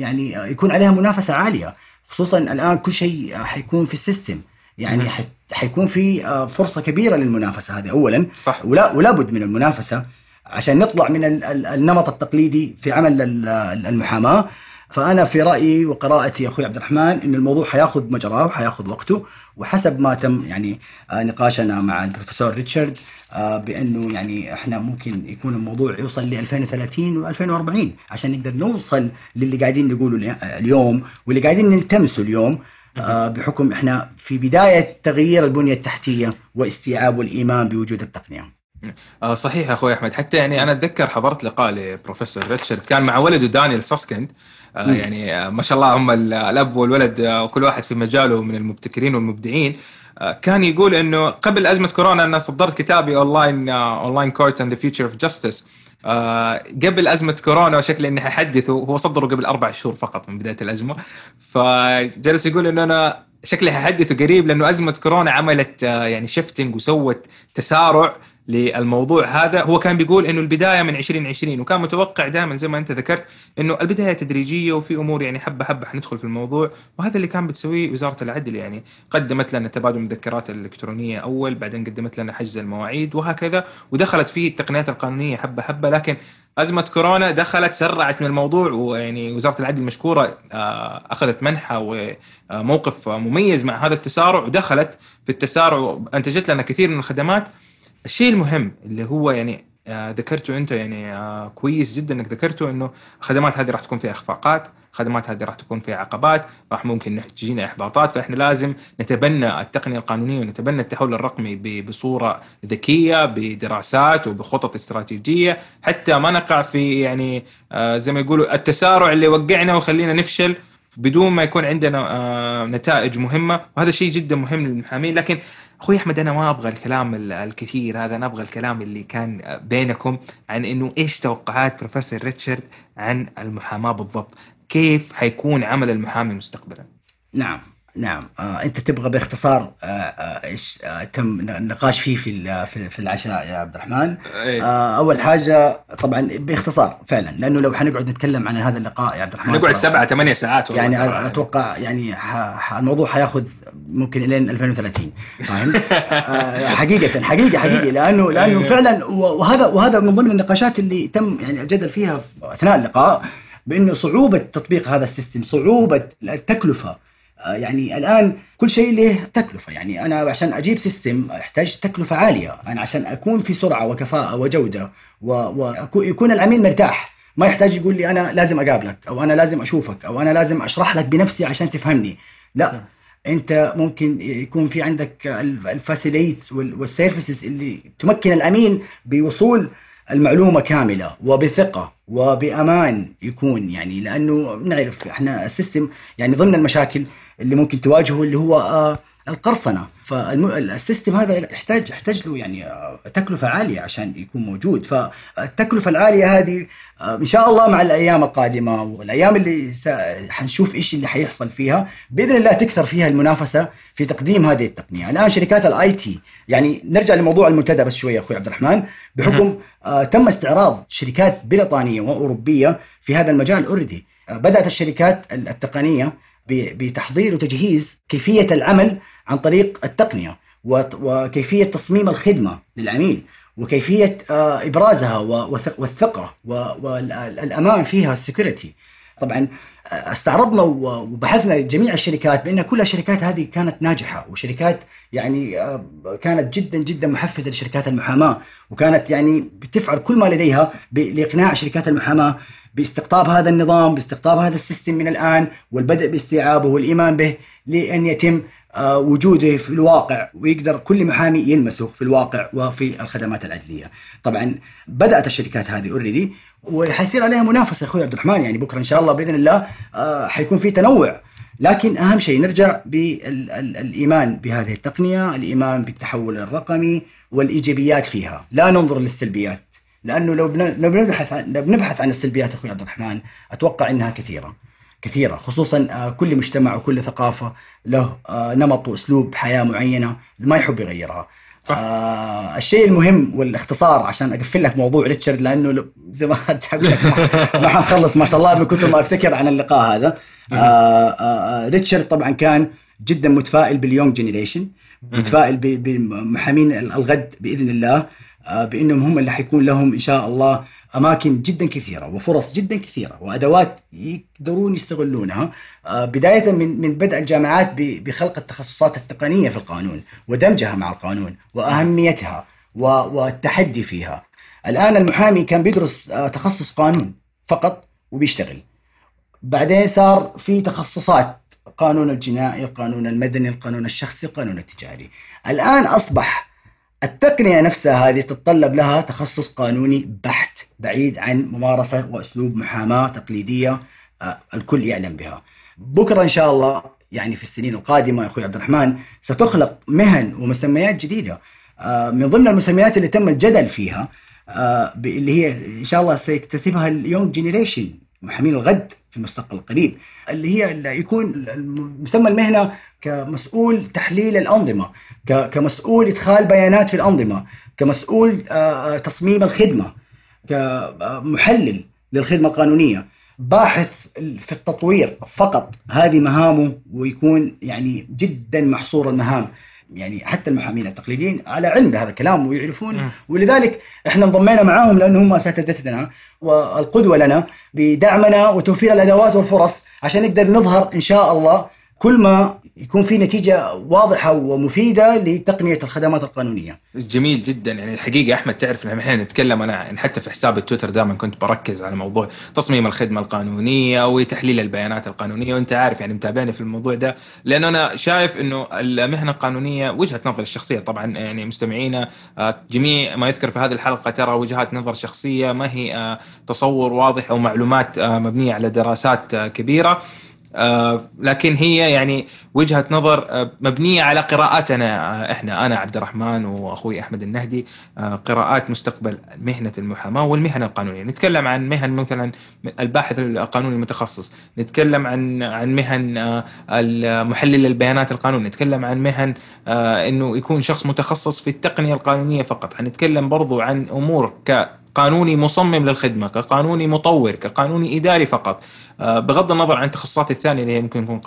يعني يكون عليها منافسة عالية. خصوصا الآن كل شيء حيكون في السيستم. يعني حيكون في آه، فرصة كبيرة للمنافسة هذه اولا. صح. ولا ولا بد من المنافسة عشان نطلع من النمط التقليدي في عمل المحاماة. فأنا في رأيي وقراءتي أخوي عبد الرحمن إن الموضوع حياخذ مجراه وحياخذ وقته وحسب ما تم يعني آه، نقاشنا مع البروفيسور ريتشارد آه، بأنه يعني إحنا ممكن يكون الموضوع يوصل ل 2030 و2040 عشان نقدر نوصل للي قاعدين نقوله اليوم واللي قاعدين نلتمسه اليوم آه، بحكم إحنا في بداية تغيير البنية التحتية واستيعاب والإيمان بوجود التقنية. آه صحيح أخوي أحمد. حتى يعني أنا أتذكر حضرت لقاء لبروفيسور ريتشارد كان مع ولده دانيال ساسكند آه يعني آه ما شاء الله هم الأب والولد آه وكل واحد في مجاله من المبتكرين والمبدعين. آه كان يقول إنه قبل أزمة كورونا أنا صدرت كتابي Online Online Court and the Future of Justice آه قبل أزمة كورونا وشكل إني ححدثه هو صدره قبل أربع شهور فقط من بداية الأزمة. فجلس يقول إنه أنا شكلي ححدثه قريب لأنه أزمة كورونا عملت يعني شفتنج وسوت تسارع. للموضوع هذا. هو كان بيقول إنه البداية من 2020 وكان متوقع دائما زي ما أنت ذكرت إنه البداية تدريجية وفي أمور يعني حبة حبة حندخل في الموضوع وهذا اللي كان بتسويه وزارة العدل يعني قدمت لنا تبادل المذكرات الإلكترونية أول بعدين قدمت لنا حجز المواعيد وهكذا ودخلت فيه التقنيات القانونية حبة حبة. لكن أزمة كورونا دخلت سرعت من الموضوع ويعني وزارة العدل مشكورة آه، أخذت منحى وموقف مميز مع هذا التسارع ودخلت في التسارع وأنتجت لنا كثير من الخدمات. الشيء المهم اللي هو يعني آه ذكرته أنت يعني آه كويس جدا إنك ذكرته إنه الخدمات هذه راح تكون فيها إخفاقات، الخدمات هذه راح تكون فيها عقبات، راح ممكن تجينا إحباطات. فإحنا لازم نتبنى التقنية القانونية ونتبنى التحول الرقمي بصورة ذكية بدراسات وبخطط استراتيجية. حتى ما نقع في يعني آه زي ما يقولوا التسارع اللي وقعنا وخلينا نفشل. بدون ما يكون عندنا آه نتائج مهمة وهذا شيء جدا مهم للمحامين. لكن أخوي أحمد أنا ما أبغى الكلام الكثير هذا أنا أبغى الكلام اللي كان بينكم عن إنه إيش توقعات بروفيسور ريتشارد عن المحاماة بالضبط. كيف حيكون عمل المحامي مستقبلا؟ نعم. نعم. آه أنت تبغى باختصار آه آه إيش آه تم النقاش فيه في في العشاء يا عبد الرحمن. إيه. آه أول حاجة طبعا باختصار فعلا لأنه لو حنقعد نتكلم عن هذا اللقاء يا عبد الرحمن نقعد سبعة ثمانية ساعات يعني أتوقع يعني الموضوع حياخذ ممكن إلين 2030 فاهم؟ آه حقيقة حقيقة لأنه لأنه إيه. فعلا وهذا وهذا من ضمن النقاشات اللي تم يعني الجدل فيها أثناء اللقاء بأنه صعوبة تطبيق هذا ال system صعوبة التكلفة. آه، يعني الآن كل شيء له تكلفة. يعني أنا عشان أجيب system أحتاج تكلفة عالية. أنا عشان أكون في سرعة وكفاءة وجودة ويكون العميل مرتاح. ما يحتاج يقول لي أنا لازم أقابلك أو أنا لازم أشوفك أو أنا لازم أشرح لك بنفسي عشان تفهمني. لا نعم. أنت ممكن يكون في عندك ال facilities وال services اللي تمكن العميل بوصول المعلومة كاملة وبثقة. وبأمان يكون يعني لأنه نعرف إحنا ال system يعني ضمن المشاكل اللي ممكن تواجهه اللي هو آه القرصنة. فال system هذا يحتاج يحتاج له يعني آه، تكلفة عالية عشان يكون موجود. فالتكلفة العالية هذه آه، إن شاء الله مع الأيام القادمة والأيام اللي حنشوف إيش اللي حيحصل فيها بإذن الله تكثر فيها المنافسة في تقديم هذه التقنية. الآن شركات ال IT يعني نرجع لموضوع المنتدى بس شوية أخوي عبد الرحمن. بحكم آه تم استعراض شركات بريطانية وأوروبية في هذا المجال already بدأت الشركات التقنية بتحضير وتجهيز كيفية العمل عن طريق التقنية وكيفية تصميم الخدمة للعميل وكيفية آه، إبرازها والثقة والأمان فيها ال security. طبعا آه، استعرضنا وبحثنا جميع الشركات بأن كل الشركات هذه كانت ناجحة وشركات يعني آه، كانت جدا جدا محفزة لشركات المحاماة وكانت يعني بتفعل كل ما لديها لإقناع شركات المحاماة باستقطاب هذا النظام باستقطاب هذا ال system من الآن والبدء باستيعابه والإيمان به لأن يتم آه، وجوده في الواقع ويقدر كل محامي يلمسه في الواقع وفي الخدمات العدلية. طبعا بدأت الشركات هذه already وحيصير عليها منافسة أخوي عبد الرحمن يعني بكرة إن شاء الله بإذن الله آه، حيكون في تنوع لكن أهم شيء نرجع بالايمان بهذه التقنية، الإيمان بالتحول الرقمي والإيجابيات فيها، لا ننظر للسلبيات. لأنه لو لو بنبحث عن لو بنبحث عن السلبيات أخوي عبد الرحمن أتوقع إنها كثيرة. كثيرة خصوصا آه، كل مجتمع وكل ثقافة له آه، نمط وأسلوب حياة معينة ما يحب يغيرها. صح. آه الشيء المهم والاختصار عشان أقفل لك موضوع ريتشارد لأنه زي ما ما حنخلص ما شاء الله من كثر ما أفتكر عن اللقاء هذا. آه آه, آه، ريتشارد طبعا كان جدا متفائل باليونج جنريشن متفائل بمحامين الغد بإذن الله. بإنهم هم اللي حيكون لهم إن شاء الله أماكن جدا كثيرة وفرص جدا كثيرة وأدوات يقدرون يستغلونها آه، بداية من من بدء الجامعات بخلق التخصصات التقنية في القانون ودمجها مع القانون وأهميتها والتحدي فيها. الآن المحامي كان بيدرس آه، تخصص قانون فقط وبيشتغل. بعدين صار في تخصصات القانون الجنائي، القانون المدني، القانون الشخصي، القانون التجاري. الآن أصبح التقنية نفسها هذه تتطلب لها تخصص قانوني بحت بعيد عن ممارسة وأسلوب محاماة تقليدية آه، الكل يعلم بها. بكرة إن شاء الله يعني في السنين القادمة يا أخوي عبد الرحمن ستخلق مهن ومسميات جديدة. آه، من ضمن المسميات اللي تم الجدل فيها آه، اللي هي إن شاء الله سيكتسبها ال young generation محامين الغد في المستقبل القريب اللي هي اللي يكون مسمى المهنة كمسؤول تحليل الأنظمة كمسؤول إدخال بيانات في الأنظمة كمسؤول آه، آه، تصميم الخدمة كمحلل للخدمة القانونية. باحث في التطوير فقط هذه مهامه ويكون يعني جدا محصور المهام. يعني حتى المحامين التقليديين على علم بهذا الكلام ويعرفون. ولذلك إحنا انضمينا معاهم لأنه هم اساتذتنا والقدوة لنا بدعمنا وتوفير الأدوات والفرص عشان نقدر نظهر إن شاء الله كل ما يكون في نتيجة واضحة ومفيدة لتقنية الخدمات القانونية. جميل جدا يعني الحقيقة أحمد تعرف إن إحنا نتكلم أنا حتى في حساب التويتر دائما كنت بركز على موضوع تصميم الخدمة القانونية وتحليل البيانات القانونية وأنت عارف يعني متابعني في الموضوع ده لأنه أنا شايف إنه المهنة القانونية وجهة نظر الشخصية طبعا يعني مستمعينا آه، جميع ما يذكر في هذه الحلقة ترى وجهات نظر شخصية ما هي آه، تصور واضح أو معلومات آه، مبنية على دراسات كبيرة. آه، لكن هي يعني وجهة نظر آه، مبنية على قراءاتنا آه، إحنا أنا عبد الرحمن وأخوي أحمد النهدي قراءات مستقبل مهنة المحاماة والمهن القانونية، نتكلم عن مهن مثلا الباحث القانوني المتخصص، نتكلم عن عن مهن محلل البيانات القانوني، نتكلم عن مهن إنه يكون شخص متخصص في التقنية القانونية فقط، حنتكلم برضو عن أمور ك كقانوني مصمم للخدمة كقانوني مطور كقانوني إداري فقط. آه، بغض النظر عن التخصصات الثانية اللي هي ممكن يكون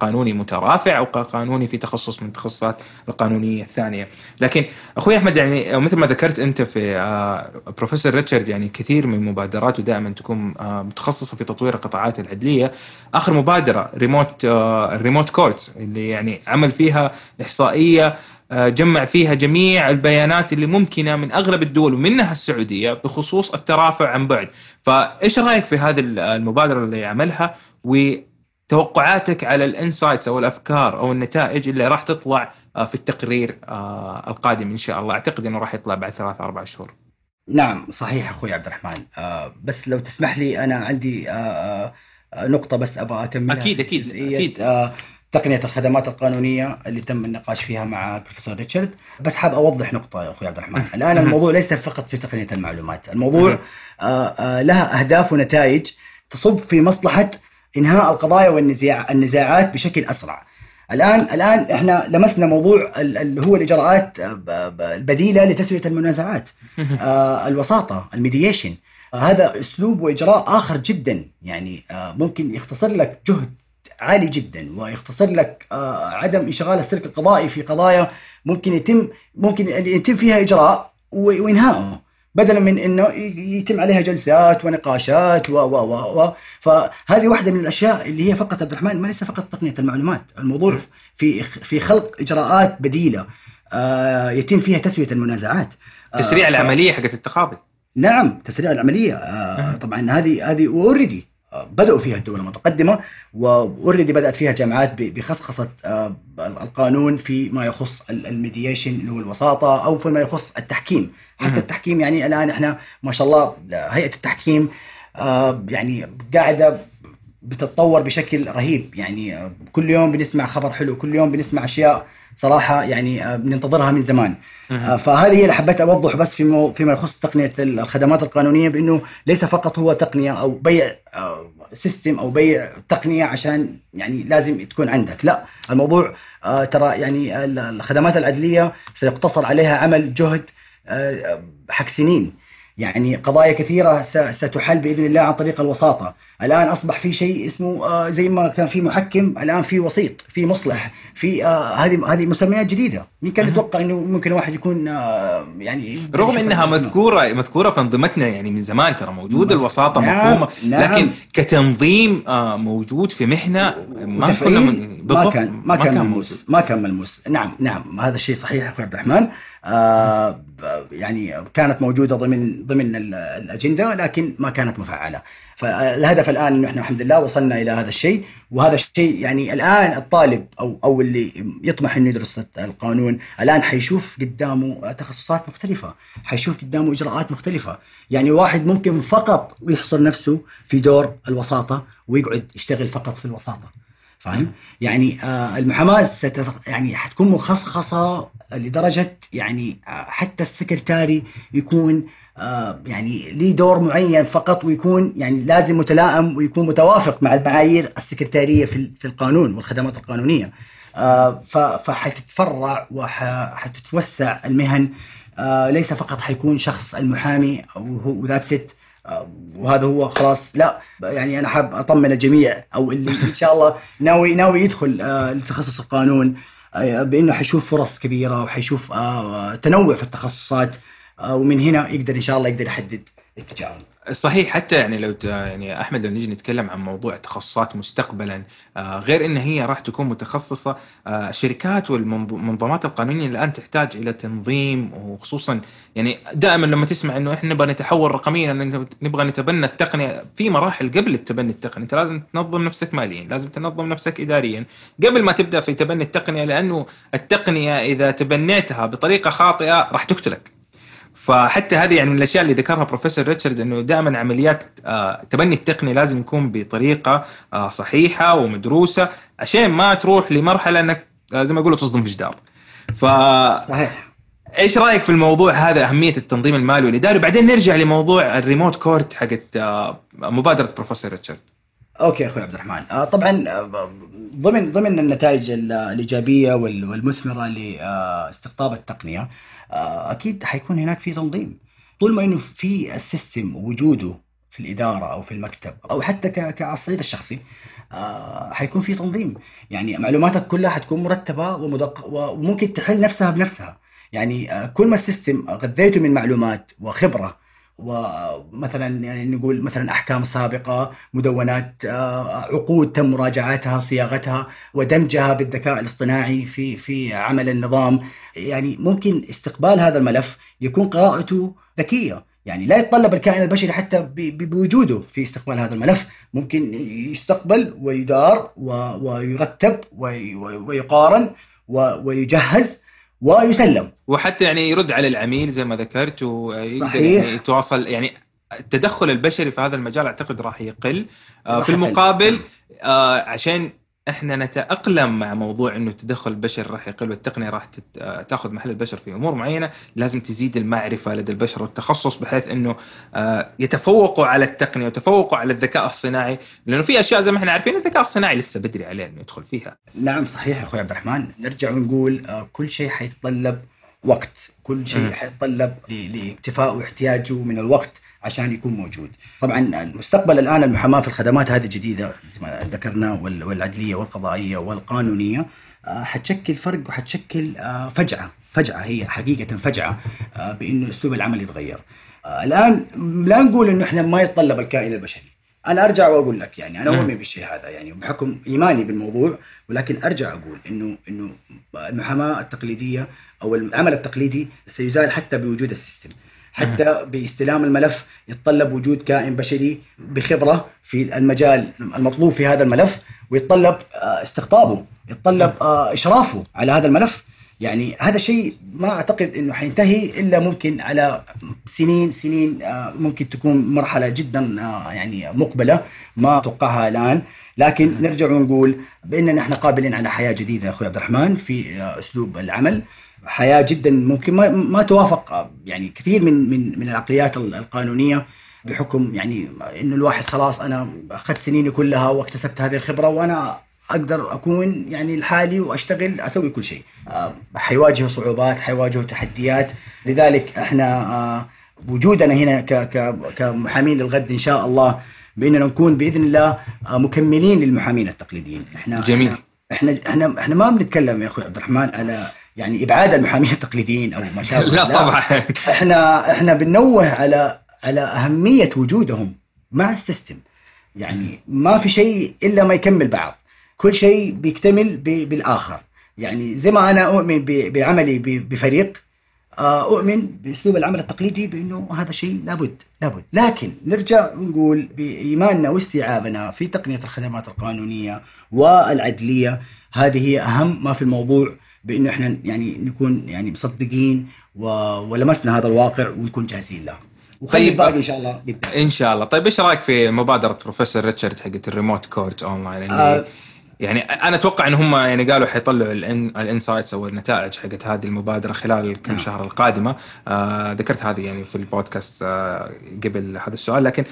قانوني مترافع أو قانوني في تخصص من التخصصات القانونية الثانية. لكن أخوي أحمد يعني مثل ما ذكرت أنت في آه، بروفيسور ريتشارد يعني كثير من مبادراته دائما تكون آه، متخصصة في تطوير القطاعات العدلية. آخر مبادرة remote ال remote court اللي يعني عمل فيها إحصائية آه، جمع فيها جميع البيانات اللي ممكنة من أغلب الدول ومنها السعودية بخصوص الترافع عن بعد. فإيش رأيك في هذه المبادرة اللي عملها وتوقعاتك على ال insights أو الأفكار أو النتائج اللي راح تطلع آه، في التقرير آه، القادم إن شاء الله. أعتقد إنه راح يطلع بعد ثلاث أربع شهور. نعم صحيح أخوي عبد الرحمن. بس لو تسمح لي أنا عندي نقطة بس أبغى أكملها. أكيد أكيد أكيد. تقنية الخدمات القانونية اللي تم النقاش فيها مع بروفيسور ريتشارد. بس حاب أوضح نقطة يا أخوي عبد الرحمن. الآن الموضوع ليس فقط في تقنية المعلومات. الموضوع آه، آه، لها أهداف ونتائج تصب في مصلحة إنهاء القضايا والنزاع النزاعات بشكل أسرع. الان الآن إحنا لمسنا موضوع اللي هو الإجراءات آه، البديلة لتسوية المنازعات. الوساطة الميديشن هذا أسلوب وإجراء آخر جدا. يعني ممكن يختصر لك جهد عالي جدا ويختصر لك آه، عدم إشغال السلك القضائي في قضايا ممكن يتم ممكن يتم فيها إجراء وإنهائه بدلا من إنه يتم عليها جلسات ونقاشات و و و, و فهذه واحدة من الأشياء اللي هي فقط عبد الرحمن ما ليس فقط تقنية المعلومات، الموضوع في في خلق إجراءات بديلة آه، يتم فيها تسوية المنازعات. تسريع آه العملية حقت التقاضي. نعم تسريع العملية طبعا هذه هذه already بدأوا فيها الدول المتقدمة و already بدأت فيها جامعات بخصخصة آه، القانون في ما يخص ال mediation اللي هو الوساطة أو فيما يخص التحكيم. حتى التحكيم يعني الآن إحنا ما شاء الله هيئة التحكيم آه، يعني قاعدة بتتطور بشكل رهيب. يعني آه، كل يوم بنسمع خبر حلو كل يوم بنسمع أشياء صراحة يعني آه، بننتظرها من زمان. أه. فهذه هي اللي حبيت أوضح بس في فيما يخص تقنية الخدمات القانونية بأنه ليس فقط هو تقنية أو بيع سيستم آه، أو بيع تقنية عشان يعني لازم تكون عندك. لا الموضوع ترى يعني الخدمات العدلية سيقتصر عليها عمل جهد حق سنين. يعني قضايا كثيرة ستحل بإذن الله عن طريق الوساطة. الآن أصبح في شيء اسمه آه، زي ما كان في محكم الآن في وسيط في مصلح في آه، هذه هذه مسميات جديدة. مين كان يتوقع أنه ممكن واحد يكون آه، يعني رغم أنها مذكورة مذكورة في أنظمتنا يعني من زمان ترى موجود الوساطة نعم. مفهومة نعم. لكن كتنظيم موجود في محنة ما كنا من ما كان ما كان ملموس. ما كان ملموس. نعم نعم. هذا الشيء صحيح أخوي عبد الرحمن. يعني كانت موجودة ضمن ضمن الأجندة لكن ما كانت مفعلة. فالهدف الآن إنه إحنا الحمد لله وصلنا إلى هذا الشيء. وهذا الشيء يعني الآن الطالب أو أو اللي يطمح إنه يدرس القانون الآن حيشوف قدامه تخصصات مختلفة حيشوف قدامه إجراءات مختلفة. يعني واحد ممكن فقط يحصر نفسه في دور الوساطة ويقعد يشتغل فقط في الوساطة. فاهم؟ يعني آه المحاماه ستت... يعني حتكون مخصصه لدرجة يعني آه حتى السكرتاري يكون آه يعني ليه دور معين فقط ويكون يعني لازم متلائم ويكون متوافق مع المعايير السكرتارية في في القانون والخدمات القانونية. آه فحتتفرع وحتتوسع المهن آه ليس فقط حيكون شخص المحامي وذاتس ات وهذا هو خلاص لا يعني أنا حاب أطمن الجميع أو اللي إن شاء الله ناوي ناوي يدخل آه، لتخصص القانون آه، بإنه حيشوف فرص كبيرة وحيشوف آه، تنوع في التخصصات ومن هنا يقدر إن شاء الله يقدر يحدد. اتجاهه. صحيح حتى يعني لو يعني أحمد لو نجي نتكلم عن موضوع تخصصات مستقبلا آه، غير إن هي راح تكون متخصصة آه، الشركات والمنظمات القانونية الآن تحتاج إلى تنظيم وخصوصا يعني دائما لما تسمع إنه إحنا نبغى نتحول رقميا نبغى نتبنى التقنية في مراحل قبل التبني التقني أنت لازم تنظم نفسك ماليا لازم تنظم نفسك اداريا. قبل ما تبدأ في تبني التقنية لأنه التقنية إذا تبنيتها بطريقة خاطئة راح تقتلك. فحتى هذه يعني من الأشياء اللي ذكرها بروفيسور ريتشارد إنه دائما عمليات آه، تبني التقنيه لازم يكون بطريقة آه، صحيحة ومدروسة عشان ما تروح لمرحلة إنك آه، زي ما يقولوا تصدم في جدار. ف صحيح إيش رأيك في الموضوع هذا أهمية التنظيم المالي والإداري بعدين نرجع لموضوع ال remote court حقت مبادرة بروفيسور ريتشارد. okay أخوي عبد الرحمن طبعا ضمن ضمن النتائج الإيجابية والمثمرة لاستقطاب التقنية أكيد حيكون هناك في تنظيم. طول ما إنه في ال system وجوده في الإدارة أو في المكتب أو حتى على الصعيد الشخصي آه حيكون في تنظيم. يعني معلوماتك كلها حتكون مرتبة ومدق... وممكن تحل نفسها بنفسها. يعني آه كل ما السيستم غذيته من معلومات وخبرة ومثلا يعني نقول مثلا أحكام سابقة مدونات آه، عقود تم مراجعتها وصياغتها ودمجها بالذكاء الاصطناعي في في عمل النظام. يعني ممكن استقبال هذا الملف يكون قراءته ذكية. يعني لا يتطلب الكائن البشري حتى بوجوده في استقبال هذا الملف. ممكن يستقبل ويدار ويرتب ويقارن ويجهز ويسلم. وحتى يعني يرد على العميل زي ما ذكرت ويقدر يعني يتواصل. يعني التدخل البشري في هذا المجال أعتقد راح يقل. آه، في المقابل آه، عشان إحنا نتأقلم مع موضوع إنه التدخل البشري راح يقل والتقنية راح تأخذ محل البشر في أمور معينة لازم تزيد المعرفة لدى البشر والتخصص بحيث إنه آه، يتفوقوا على التقنية ويتفوقوا على الذكاء الصناعي لأنه في أشياء زي ما إحنا عارفين الذكاء الصناعي لسه بدري عليه إنه يدخل فيها. نعم صحيح أخوي عبد الرحمن. نرجع ونقول آه، كل شيء حيتطلب وقت. كل شيء حيتطلب لإكتفاء احتياجه من الوقت. عشان يكون موجود. طبعا المستقبل الآن المحاماه في الخدمات هذه الجديده زي ما ذكرنا والعدلية والقضائية والقانونية آه، حتشكل فرق وحتشكل آه، فجعة. فجعة هي حقيقة فجعة آه، بانه أسلوب العمل يتغير. الآن لا نقول إنه إحنا ما يتطلب الكائن البشري. أنا أرجع وأقول لك يعني أنا أؤمن بالشيء هذا يعني بحكم إيماني بالموضوع ولكن أرجع أقول إنه إنه المحاماه التقليدية أو العمل التقليدي سيزال حتى بوجود السيستم. حتى باستلام الملف يتطلب وجود كائن بشري بخبرة في المجال المطلوب في هذا الملف ويتطلب آه، استقطابه يتطلب آه، إشرافه على هذا الملف. يعني هذا الشيء ما أعتقد إنه حينتهي إلا ممكن على سنين سنين آه، ممكن تكون مرحلة جدا يعني مقبلة ما أتوقعها الآن. لكن نرجع ونقول بإننا إحنا قابلين على حياة جديدة أخوي عبد الرحمن في أسلوب العمل. حياة جدا ممكن ما ما توافق يعني كثير من من من العقليات القانونية بحكم يعني انه الواحد خلاص أنا أخذت سنيني كلها واكتسبت هذه الخبرة وأنا أقدر أكون يعني لحالي وأشتغل أسوي كل شيء. آه، حيواجهوا صعوبات حيواجهوا تحديات. لذلك إحنا آه، وجودنا هنا كمحامين للغد إن شاء الله بإننا نكون بإذن الله آه، مكملين للمحامين التقليديين. إحنا جميل. إحنا إحنا إحنا ما بنتكلم يا أخوي عبد الرحمن على يعني ابعاد المحامين التقليديين أو ما شابه. لا, لا. طبعا. إحنا إحنا بننوه على على أهمية وجودهم مع السيستم. يعني ما في شيء إلا ما يكمل بعض. كل شيء بيكتمل بالآخر. يعني زي ما أنا أؤمن بعملي بفريق آه، أؤمن بأسلوب العمل التقليدي بأنه هذا شيء لابد لابد. لكن نرجع ونقول بإيماننا واستيعابنا في تقنية الخدمات القانونية والعدلية هذه هي أهم ما في الموضوع بإنه إحنا يعني نكون يعني مصدقين و... ولمسنا هذا الواقع ونكون جاهزين له. طيب. باقي إن شاء الله قدام إن شاء الله. طيب إيش رأيك في مبادرة بروفيسور ريتشارد حقت ال remote court online؟ اللي آه. يعني أنا أتوقع إن هم يعني قالوا حيطلعوا ال insights أو النتائج حقت هذه المبادرة خلال كم نعم. شهر القادمة. آه ذكرت هذه يعني في البودكاست آه قبل هذا السؤال لكن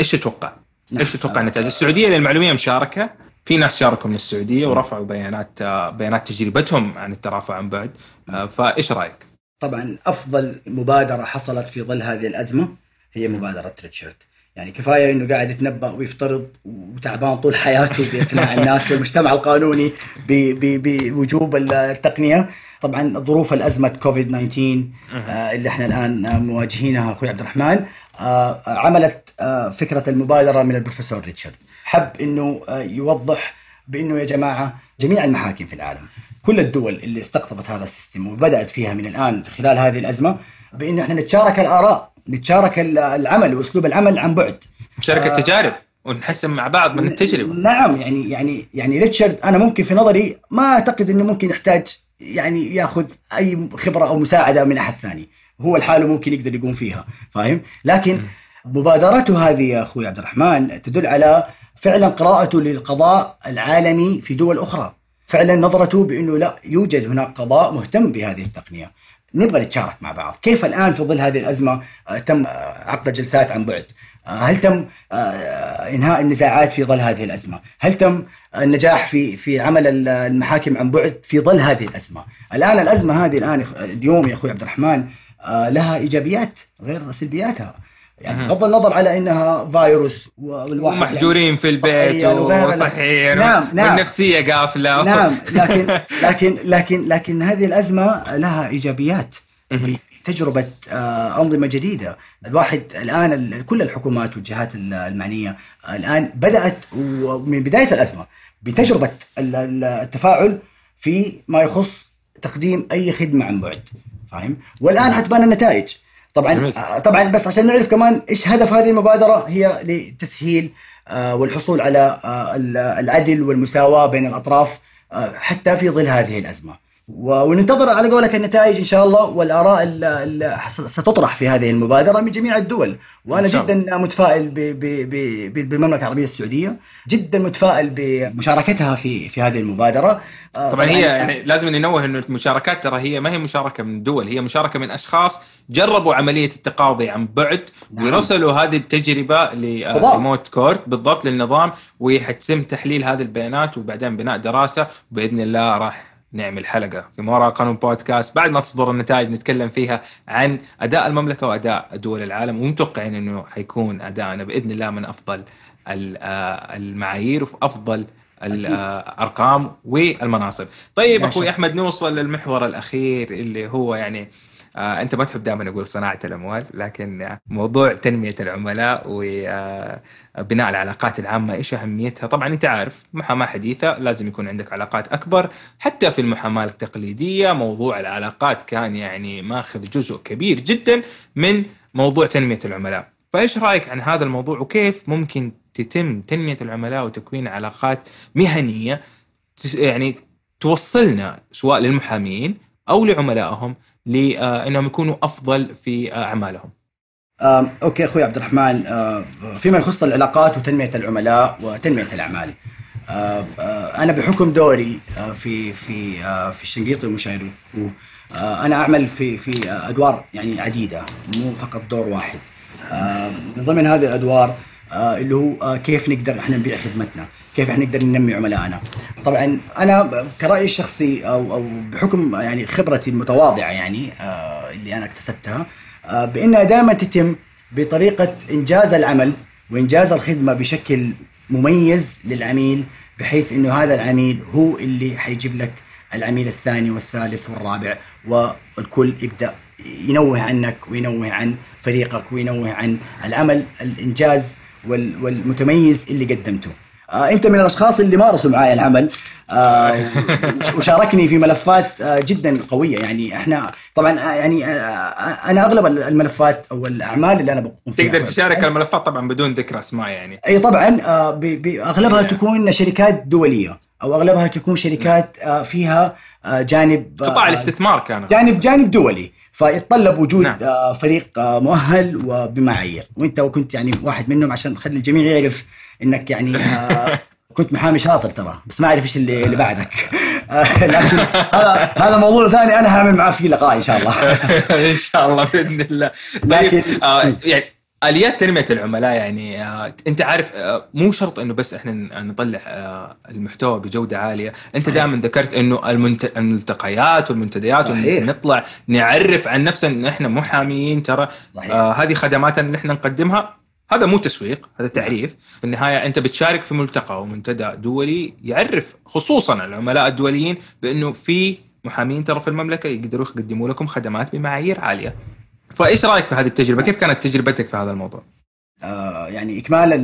إيش تتوقع؟ نعم. إيش تتوقع النتائج؟ السعودية للمعلومية مشاركة. في ناس شاركوا من السعودية ورفعوا بيانات بيانات تجربتهم عن الترافع عن بعد فإيش رأيك؟ طبعا أفضل مبادرة حصلت في ظل هذه الأزمة هي مبادرة ريتشارد. يعني كفاية إنه قاعد يتنبأ ويفترض وتعبان طول حياته بإقناع الناس والمجتمع القانوني بوجوب التقنية. طبعا ظروف الأزمة كوفيد 19 آه، اللي إحنا الآن مواجهينها أخوي عبد الرحمن. آه، عملت آه، فكرة المبادرة من البروفيسور ريتشارد. حب إنه آه، يوضح بإنه يا جماعة جميع المحاكم في العالم كل الدول اللي استقطبت هذا السيستم وبدأت فيها من الآن خلال هذه الأزمة بإنه إحنا نتشارك الآراء نتشارك العمل وأسلوب العمل عن بعد. نشارك آه التجارب ونحسن مع بعض من التجربة. نعم يعني يعني يعني ريتشارد أنا ممكن في نظري ما أعتقد إنه ممكن يحتاج يعني يأخذ أي خبرة أو مساعدة من أحد ثاني. هو لحاله ممكن يقدر يقوم فيها فاهم؟ لكن مبادرته هذه يا أخوي عبد الرحمن تدل على فعلا قراءته للقضاء العالمي في دول أخرى. فعلا نظرته بأنه لا يوجد هناك قضاء مهتم بهذه التقنية. نبغى نتشارك مع بعض. كيف الآن في ظل هذه الأزمة آه، تم آه، عقد جلسات عن بعد؟ آه، هل تم إنهاء النزاعات في ظل هذه الأزمة؟ هل تم النجاح في في عمل المحاكم عن بعد في ظل هذه الأزمة؟ الآن الأزمة هذه الآن اليوم يا أخوي عبد الرحمن لها إيجابيات غير سلبياتها. يعني بغض النظر على إنها فيروس والواحد ومحجورين يعني في البيت وصحيين نعم نعم. والنفسية قافلة. نعم لكن لكن لكن لكن هذه الأزمة لها إيجابيات تجربة آه، أنظمة جديدة. الواحد الآن كل الحكومات والجهات المعنية الآن بدأت من بداية الأزمة بتجربة التفاعل في ما يخص تقديم أي خدمة عن بعد. فاهم؟ والآن حتبان النتائج طبعا آه، طبعا بس عشان نعرف كمان إيش هدف هذه المبادرة هي لتسهيل آه، والحصول على العدل والمساواة بين الأطراف حتى في ظل هذه الأزمة. وننتظر على قولك النتائج إن شاء الله والآراء اللي ستطرح في هذه المبادرة من جميع الدول. وأنا جدا متفائل بالمملكة العربية السعودية جدا متفائل بمشاركتها في في هذه المبادرة. آه، طبعا هي يعني لازم ننوه إنه المشاركات ترى هي ما هي مشاركة من دول هي مشاركة من أشخاص جربوا عملية التقاضي عن بعد نعم. ورسلوا هذه التجربة لريموت كورت بالضبط للنظام وحتتم تحليل هذه البيانات وبعدين بناء دراسة بإذن الله راح نعمل حلقة. في ما وراء قانون بودكاست بعد ما تصدر النتائج نتكلم فيها عن أداء المملكة وأداء دول العالم ومتوقعين إنه حيكون ادائنا بإذن الله من أفضل آه، المعايير وفي أفضل الأرقام والمناصب. طيب أخوي أحمد نوصل للمحور الأخير اللي هو يعني آه أنت ما تحب دائما أقول صناعة الأموال لكن موضوع تنمية العملاء وبناء العلاقات العامة إيش أهميتها؟ طبعا أنت عارف محاماة حديثة لازم يكون عندك علاقات أكبر حتى في المحاماة التقليدية موضوع العلاقات كان يعني ماخذ جزء كبير جدا من موضوع تنمية العملاء. فإيش رأيك عن هذا الموضوع وكيف ممكن تتم تنمية العملاء وتكوين علاقات مهنية يعني توصلنا سواء للمحامين أو لعملائهم لانهم يكونوا أفضل في أعمالهم. آه، أوكي أخوي عبد الرحمن آه، فيما يخص العلاقات وتنمية العملاء وتنمية الأعمال. آه، أنا بحكم دوري في في في الشنقيطي ومشاهيره أنا أعمل في في أدوار يعني عديدة مو فقط دور واحد. من ضمن هذه الأدوار اللي هو كيف نقدر إحنا نبيع خدمتنا. كيف إحنا نقدر ننمي عملائنا طبعا أنا كرأيي الشخصي أو أو بحكم يعني خبرتي المتواضعة يعني آه اللي أنا اكتسبتها آه بإنها دائما تتم بطريقة إنجاز العمل وإنجاز الخدمة بشكل مميز للعميل بحيث إنه هذا العميل هو اللي حيجيب لك العميل الثاني والثالث والرابع والكل يبدأ ينوه عنك وينوه عن فريقك وينوه عن العمل الإنجاز والمتميز اللي قدمته. آه انت من الأشخاص اللي مارسوا معي العمل. آه وشاركني في ملفات آه جدا قوية. يعني إحنا طبعا آه يعني آه أنا أغلب الملفات أو الأعمال اللي أنا بقوم فيها. تقدر تشارك الملفات طبعا بدون ذكر أسماء يعني. إي طبعا آه أغلبها يعني. تكون شركات دولية أو أغلبها تكون شركات آه فيها آه جانب آه قطاع الاستثمار كان. جانب جانب دولي. فيتطلب وجود نعم. آه فريق آه مؤهل وبمعايير. وانت كنت يعني واحد منهم عشان تخلي الجميع يعرف إنك يعني آه، كنت محامي شاطر ترى بس ما أعرف إيش اللي, اللي بعدك. لكن هذا هذا موضوع ثاني أنا هعمل معاه فيه لقاء إن شاء الله. إن شاء الله بإذن الله. طيب لكن آه يعني آليات تنمية العملاء يعني آه أنت عارف آه مو شرط إنه بس إحنا نطلع آه المحتوى بجودة عالية. أنت دائما ذكرت إنه. الملتقيات والمنتديات نطلع نعرف عن نفسنا إن إحنا محاميين ترى. آه هذه خدماتنا اللي إحنا نقدمها. هذا مو تسويق هذا تعريف. في النهاية أنت بتشارك في ملتقى ومنتدى دولي يعرف خصوصا العملاء الدوليين بإنه في محامين ترى في المملكة يقدروا يقدموا لكم خدمات بمعايير عالية. فايش رايك في هذه التجربة؟ كيف كانت تجربتك في هذا الموضوع؟ آه يعني اكمالا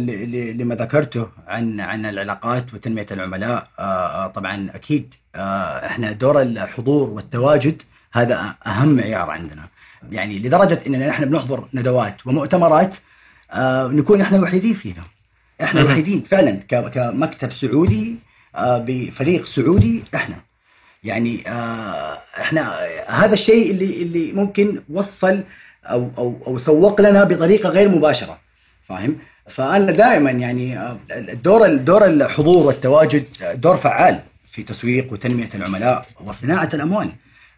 لما ذكرته عن عن العلاقات وتنمية العملاء آه, آه، طبعا أكيد آه إحنا دور الحضور والتواجد هذا أهم معيار عندنا. يعني لدرجة إننا نحن بنحضر ندوات ومؤتمرات آه نكون إحنا الوحيدين فيها. إحنا الوحيدين فعلا كمكتب سعودي آه بفريق سعودي إحنا. يعني آه إحنا هذا الشيء اللي اللي ممكن وصل أو أو أو سوق لنا بطريقة غير مباشرة فاهم؟ فأنا دائما يعني آه، الدور الدور الحضور والتواجد دور فعال في تسويق وتنمية العملاء وصناعة الأموال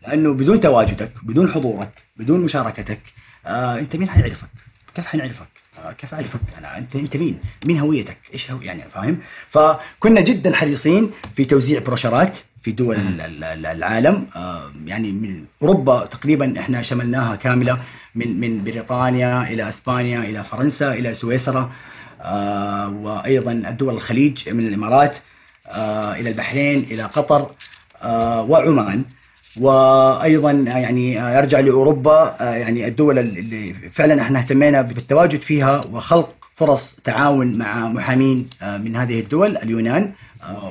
لأنه بدون تواجدك بدون حضورك بدون مشاركتك آه أنت مين حيعرفك؟ كيف حنعرفك؟ كيف أعرفك أنا أنت أنت مين؟ مين هويتك؟ إيش هو يعني فاهم؟ فكنا جدا حريصين في توزيع بروشرات في دول العالم. يعني من أوروبا تقريبا إحنا شملناها كاملة من من بريطانيا إلى إسبانيا إلى فرنسا إلى سويسرا وأيضا الدول الخليج من الإمارات إلى البحرين إلى قطر وعمان. وأيضا يعني يرجع لأوروبا يعني الدول اللي فعلا إحنا اهتمينا بالتواجد فيها وخلق فرص تعاون مع محامين من هذه الدول اليونان.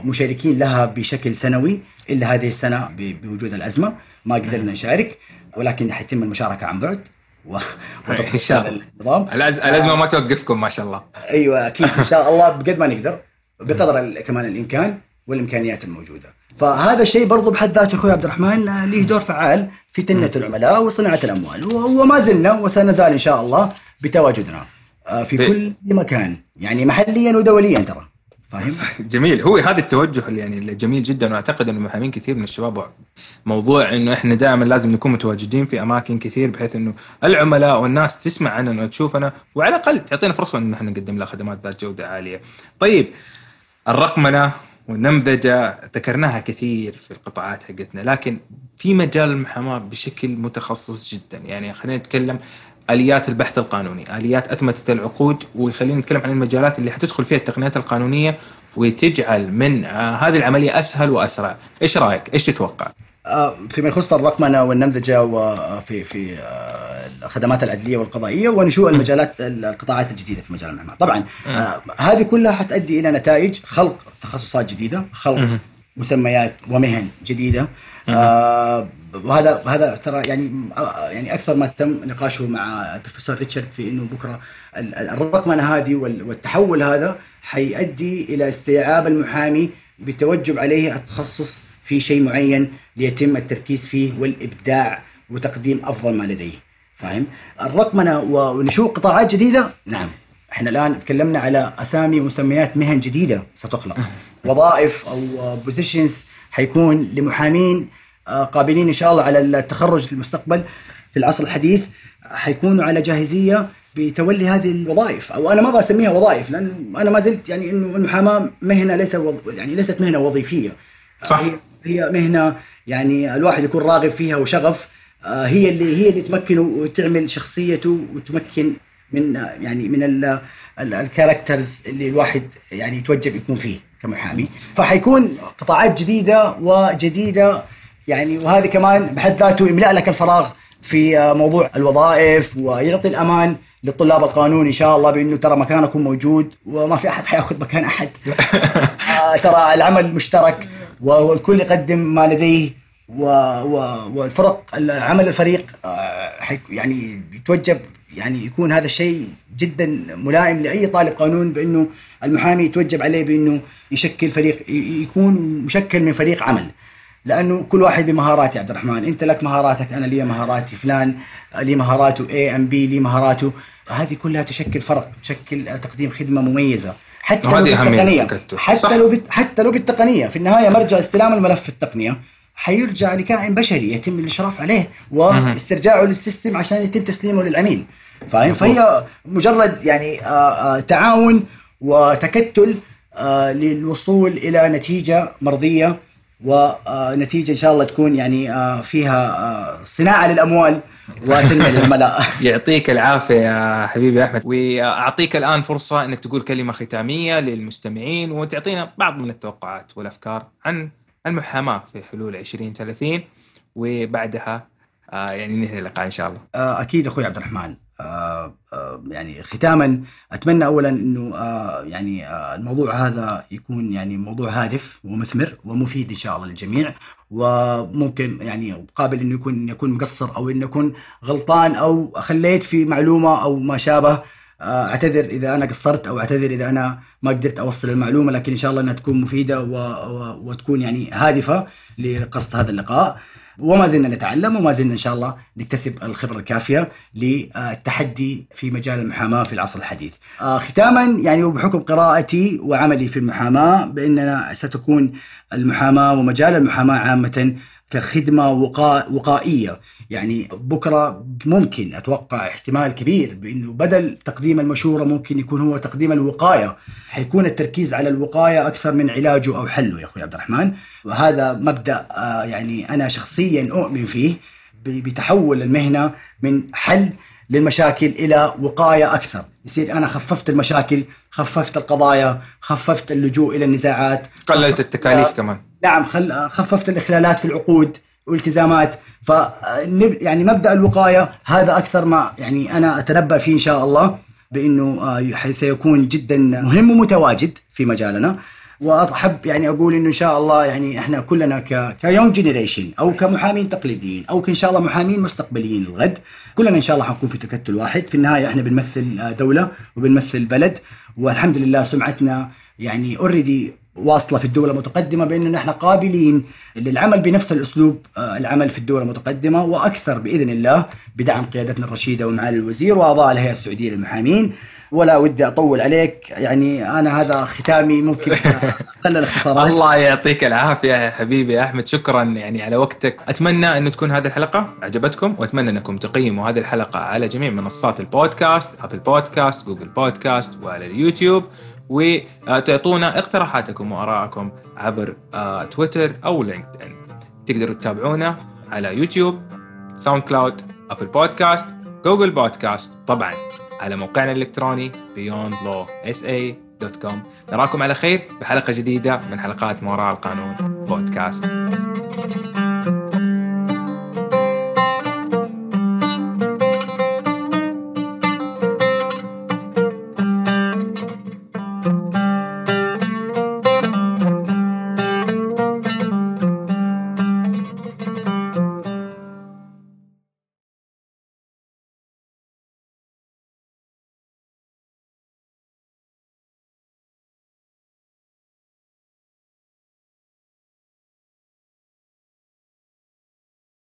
مشاركين لها بشكل سنوي إلا هذه السنة بوجود الأزمة. ما قدرنا نشارك ولكن حيتم المشاركة عن بعد. و... شاء الله. النظام الأزمة ما توقفكم ما شاء الله. أيوه أكيد. إن شاء الله بقد ما نقدر بقدر كمان الإمكان والإمكانيات الموجودة. فهذا الشيء برضو بحد ذاته أخوي عبد الرحمن له دور فعال في تنمية العملاء وصناعة الأموال. وما زلنا وسنزال إن شاء الله بتواجدنا في كل مكان يعني محليا ودوليا ترى. فاهم؟ جميل هو هذا التوجه اللي يعني الجميل جدا وأعتقد إنه المحامين كثير من الشباب موضوع إنه إحنا دائما لازم نكون متواجدين في أماكن كثير بحيث إنه العملاء والناس تسمع عننا وتشوفنا وعلى الأقل تعطينا فرصة إنه إحنا نقدم لها خدمات ذات جودة عالية. طيب الرقمنة والنمذجة ذكرناها كثير في القطاعات حقتنا لكن في مجال المحاماة بشكل متخصص جدا يعني خلينا نتكلم آليات البحث القانوني، آليات أتمتة العقود ويخلينا نتكلم عن المجالات اللي حتدخل فيها التقنيات القانونية وتجعل من هذه العملية أسهل وأسرع، إيش رأيك؟ إيش تتوقع؟ فيما يخص الرقمنة والنمذجة وفي في الخدمات العدلية والقضائية ونشوء المجالات القطاعات الجديدة في مجال المعمار، طبعا هذه كلها حتؤدي إلى نتائج خلق تخصصات جديدة، خلق مسميات ومهن جديدة. آه وهذا هذا ترى يعني يعني أكثر ما تم نقاشه مع البروفيسور ريتشارد في إنه بكرة الرقمنه هذه والتحول هذا حيؤدي إلى استيعاب المحامي بتوجب عليه التخصص في شيء معين ليتم التركيز فيه والإبداع وتقديم أفضل ما لديه. فاهم؟ الرقمنة ونشوء قطاعات جديدة؟ نعم. إحنا الآن تكلمنا على أسامي ومسميات مهن جديدة ستخلق. وظائف أو بوزيشنز حيكون لمحامين قابلين إن شاء الله على التخرج في المستقبل في العصر الحديث حيكونوا على جاهزية بتولي هذه الوظائف. أو أنا ما بسميها وظائف لأن أنا ما زلت يعني إنه المحاماة مهنة ليس وظ... يعني ليست مهنة وظيفية. صح. هي, هي مهنة يعني الواحد يكون راغب فيها وشغف هي اللي هي اللي تمكنه وتعمل شخصيته وتمكن من يعني من الكاركترز اللي الواحد يعني يتوجب يكون فيه. كمحامي فحيكون قطاعات جديدة وجديدة يعني وهذه كمان بحد ذاته يملأ لك الفراغ في موضوع الوظائف ويعطي الأمان لطلاب القانون إن شاء الله بإنه ترى مكانكم موجود وما في أحد حيأخذ مكان أحد. ترى العمل مشترك والكل يقدم ما لديه و و والفرق عمل الفريق يعني يتوجب يعني يكون هذا الشيء جدا ملائم لأي طالب قانون بإنه المحامي يتوجب عليه بأنه يشكل فريق يكون مشكل من فريق عمل. لأنه كل واحد بمهاراته عبد الرحمن. أنت لك مهاراتك أنا لي مهاراتي. فلان لي مهاراته اي ام بي لي مهاراته. هذه كلها تشكل فرق تشكل تقديم خدمة مميزة. حتى لو بالتقنية. حتى. لو بت... حتى لو بالتقنية. في النهاية مرجع استلام الملف في التقنية. حيرجع لكائن بشري يتم الإشراف عليه واسترجاعه للسيستم عشان يتم تسليمه للعميل. فاهم فهي مجرد يعني آآ آآ تعاون وتكتل للوصول إلى نتيجة مرضية ونتيجة إن شاء الله تكون يعني فيها صناعة للأموال وتنمية للعملاء. يعطيك العافية يا حبيبي أحمد. وأعطيك الآن فرصة إنك تقول كلمة ختامية للمستمعين وتعطينا بعض من التوقعات والأفكار عن المحاماة في حلول 2030 وبعدها يعني ننهي اللقاء إن شاء الله. أكيد أخوي عبد الرحمن. آه آه يعني ختاما أتمنى اولا إنه آه يعني الموضوع هذا يكون يعني موضوع هادف ومثمر ومفيد إن شاء الله للجميع وممكن يعني قابل إنه يكون يكون مقصر أو إنه يكون غلطان أو خليت في معلومة أو ما شابه. أعتذر إذا أنا قصرت أو أعتذر إذا أنا ما قدرت أوصل المعلومة لكن إن شاء الله إنها تكون مفيدة و... و... وتكون يعني هادفة لقصد هذا اللقاء. وما زلنا نتعلم وما زلنا إن شاء الله نكتسب الخبرة الكافية للتحدي في مجال المحاماة في العصر الحديث. ختاما يعني وبحكم قراءتي وعملي في المحاماة بإننا ستكون المحاماة ومجال المحاماة عامه كخدمة وقا... وقائية. يعني بكرة ممكن أتوقع احتمال كبير بإنه بدل تقديم المشورة ممكن يكون هو تقديم الوقاية. حيكون التركيز على الوقاية أكثر من علاجه أو حله يا أخوي عبد الرحمن. وهذا مبدأ آه، يعني أنا شخصيا أؤمن فيه بتحول المهنة من حل للمشاكل إلى وقاية أكثر. يصير أنا خففت المشاكل خففت القضايا خففت اللجوء إلى النزاعات قللت التكاليف كمان. نعم خل... خففت الإخلالات في العقود والتزامات ف يعني مبدأ الوقاية هذا أكثر ما يعني أنا أتنبأ فيه إن شاء الله بإنه آه، سيكون جدا مهم ومتواجد في مجالنا. وأحب يعني أقول إنه إن شاء الله يعني إحنا كلنا ك ك young generation أو كمحامين تقليديين أو ان شاء الله محامين مستقبليين الغد كلنا إن شاء الله حنكون في تكتل واحد. في النهاية إحنا بنمثل آه، دولة وبنمثل بلد. والحمد لله سمعتنا يعني already واصلة في الدول المتقدمة بأنه نحن قابلين للعمل بنفس الأسلوب آه، العمل في الدول المتقدمة وأكثر بإذن الله بدعم قيادتنا الرشيدة ومعالي الوزير وأعضاء الهيئة السعودية للمحامين. ولا ودي أطول عليك. يعني أنا هذا ختامي. ممكن أقلل الاختصارات. الله يعطيك العافية يا حبيبي يا أحمد. شكرا يعني على وقتك. أتمنى انه تكون هذه الحلقة عجبتكم وأتمنى أنكم تقيموا هذه الحلقة على جميع منصات البودكاست أبل بودكاست جوجل بودكاست وعلى اليوتيوب. وتعطونا اقتراحاتكم وارائكم عبر آه، تويتر أو لينكدين. تقدروا تتابعونا على يوتيوب ساوند كلاود أبل بودكاست جوجل بودكاست. طبعا. على موقعنا الإلكتروني beyondlawsa.com نراكم على خير بحلقة جديدة من حلقات ما وراء القانون بودكاست.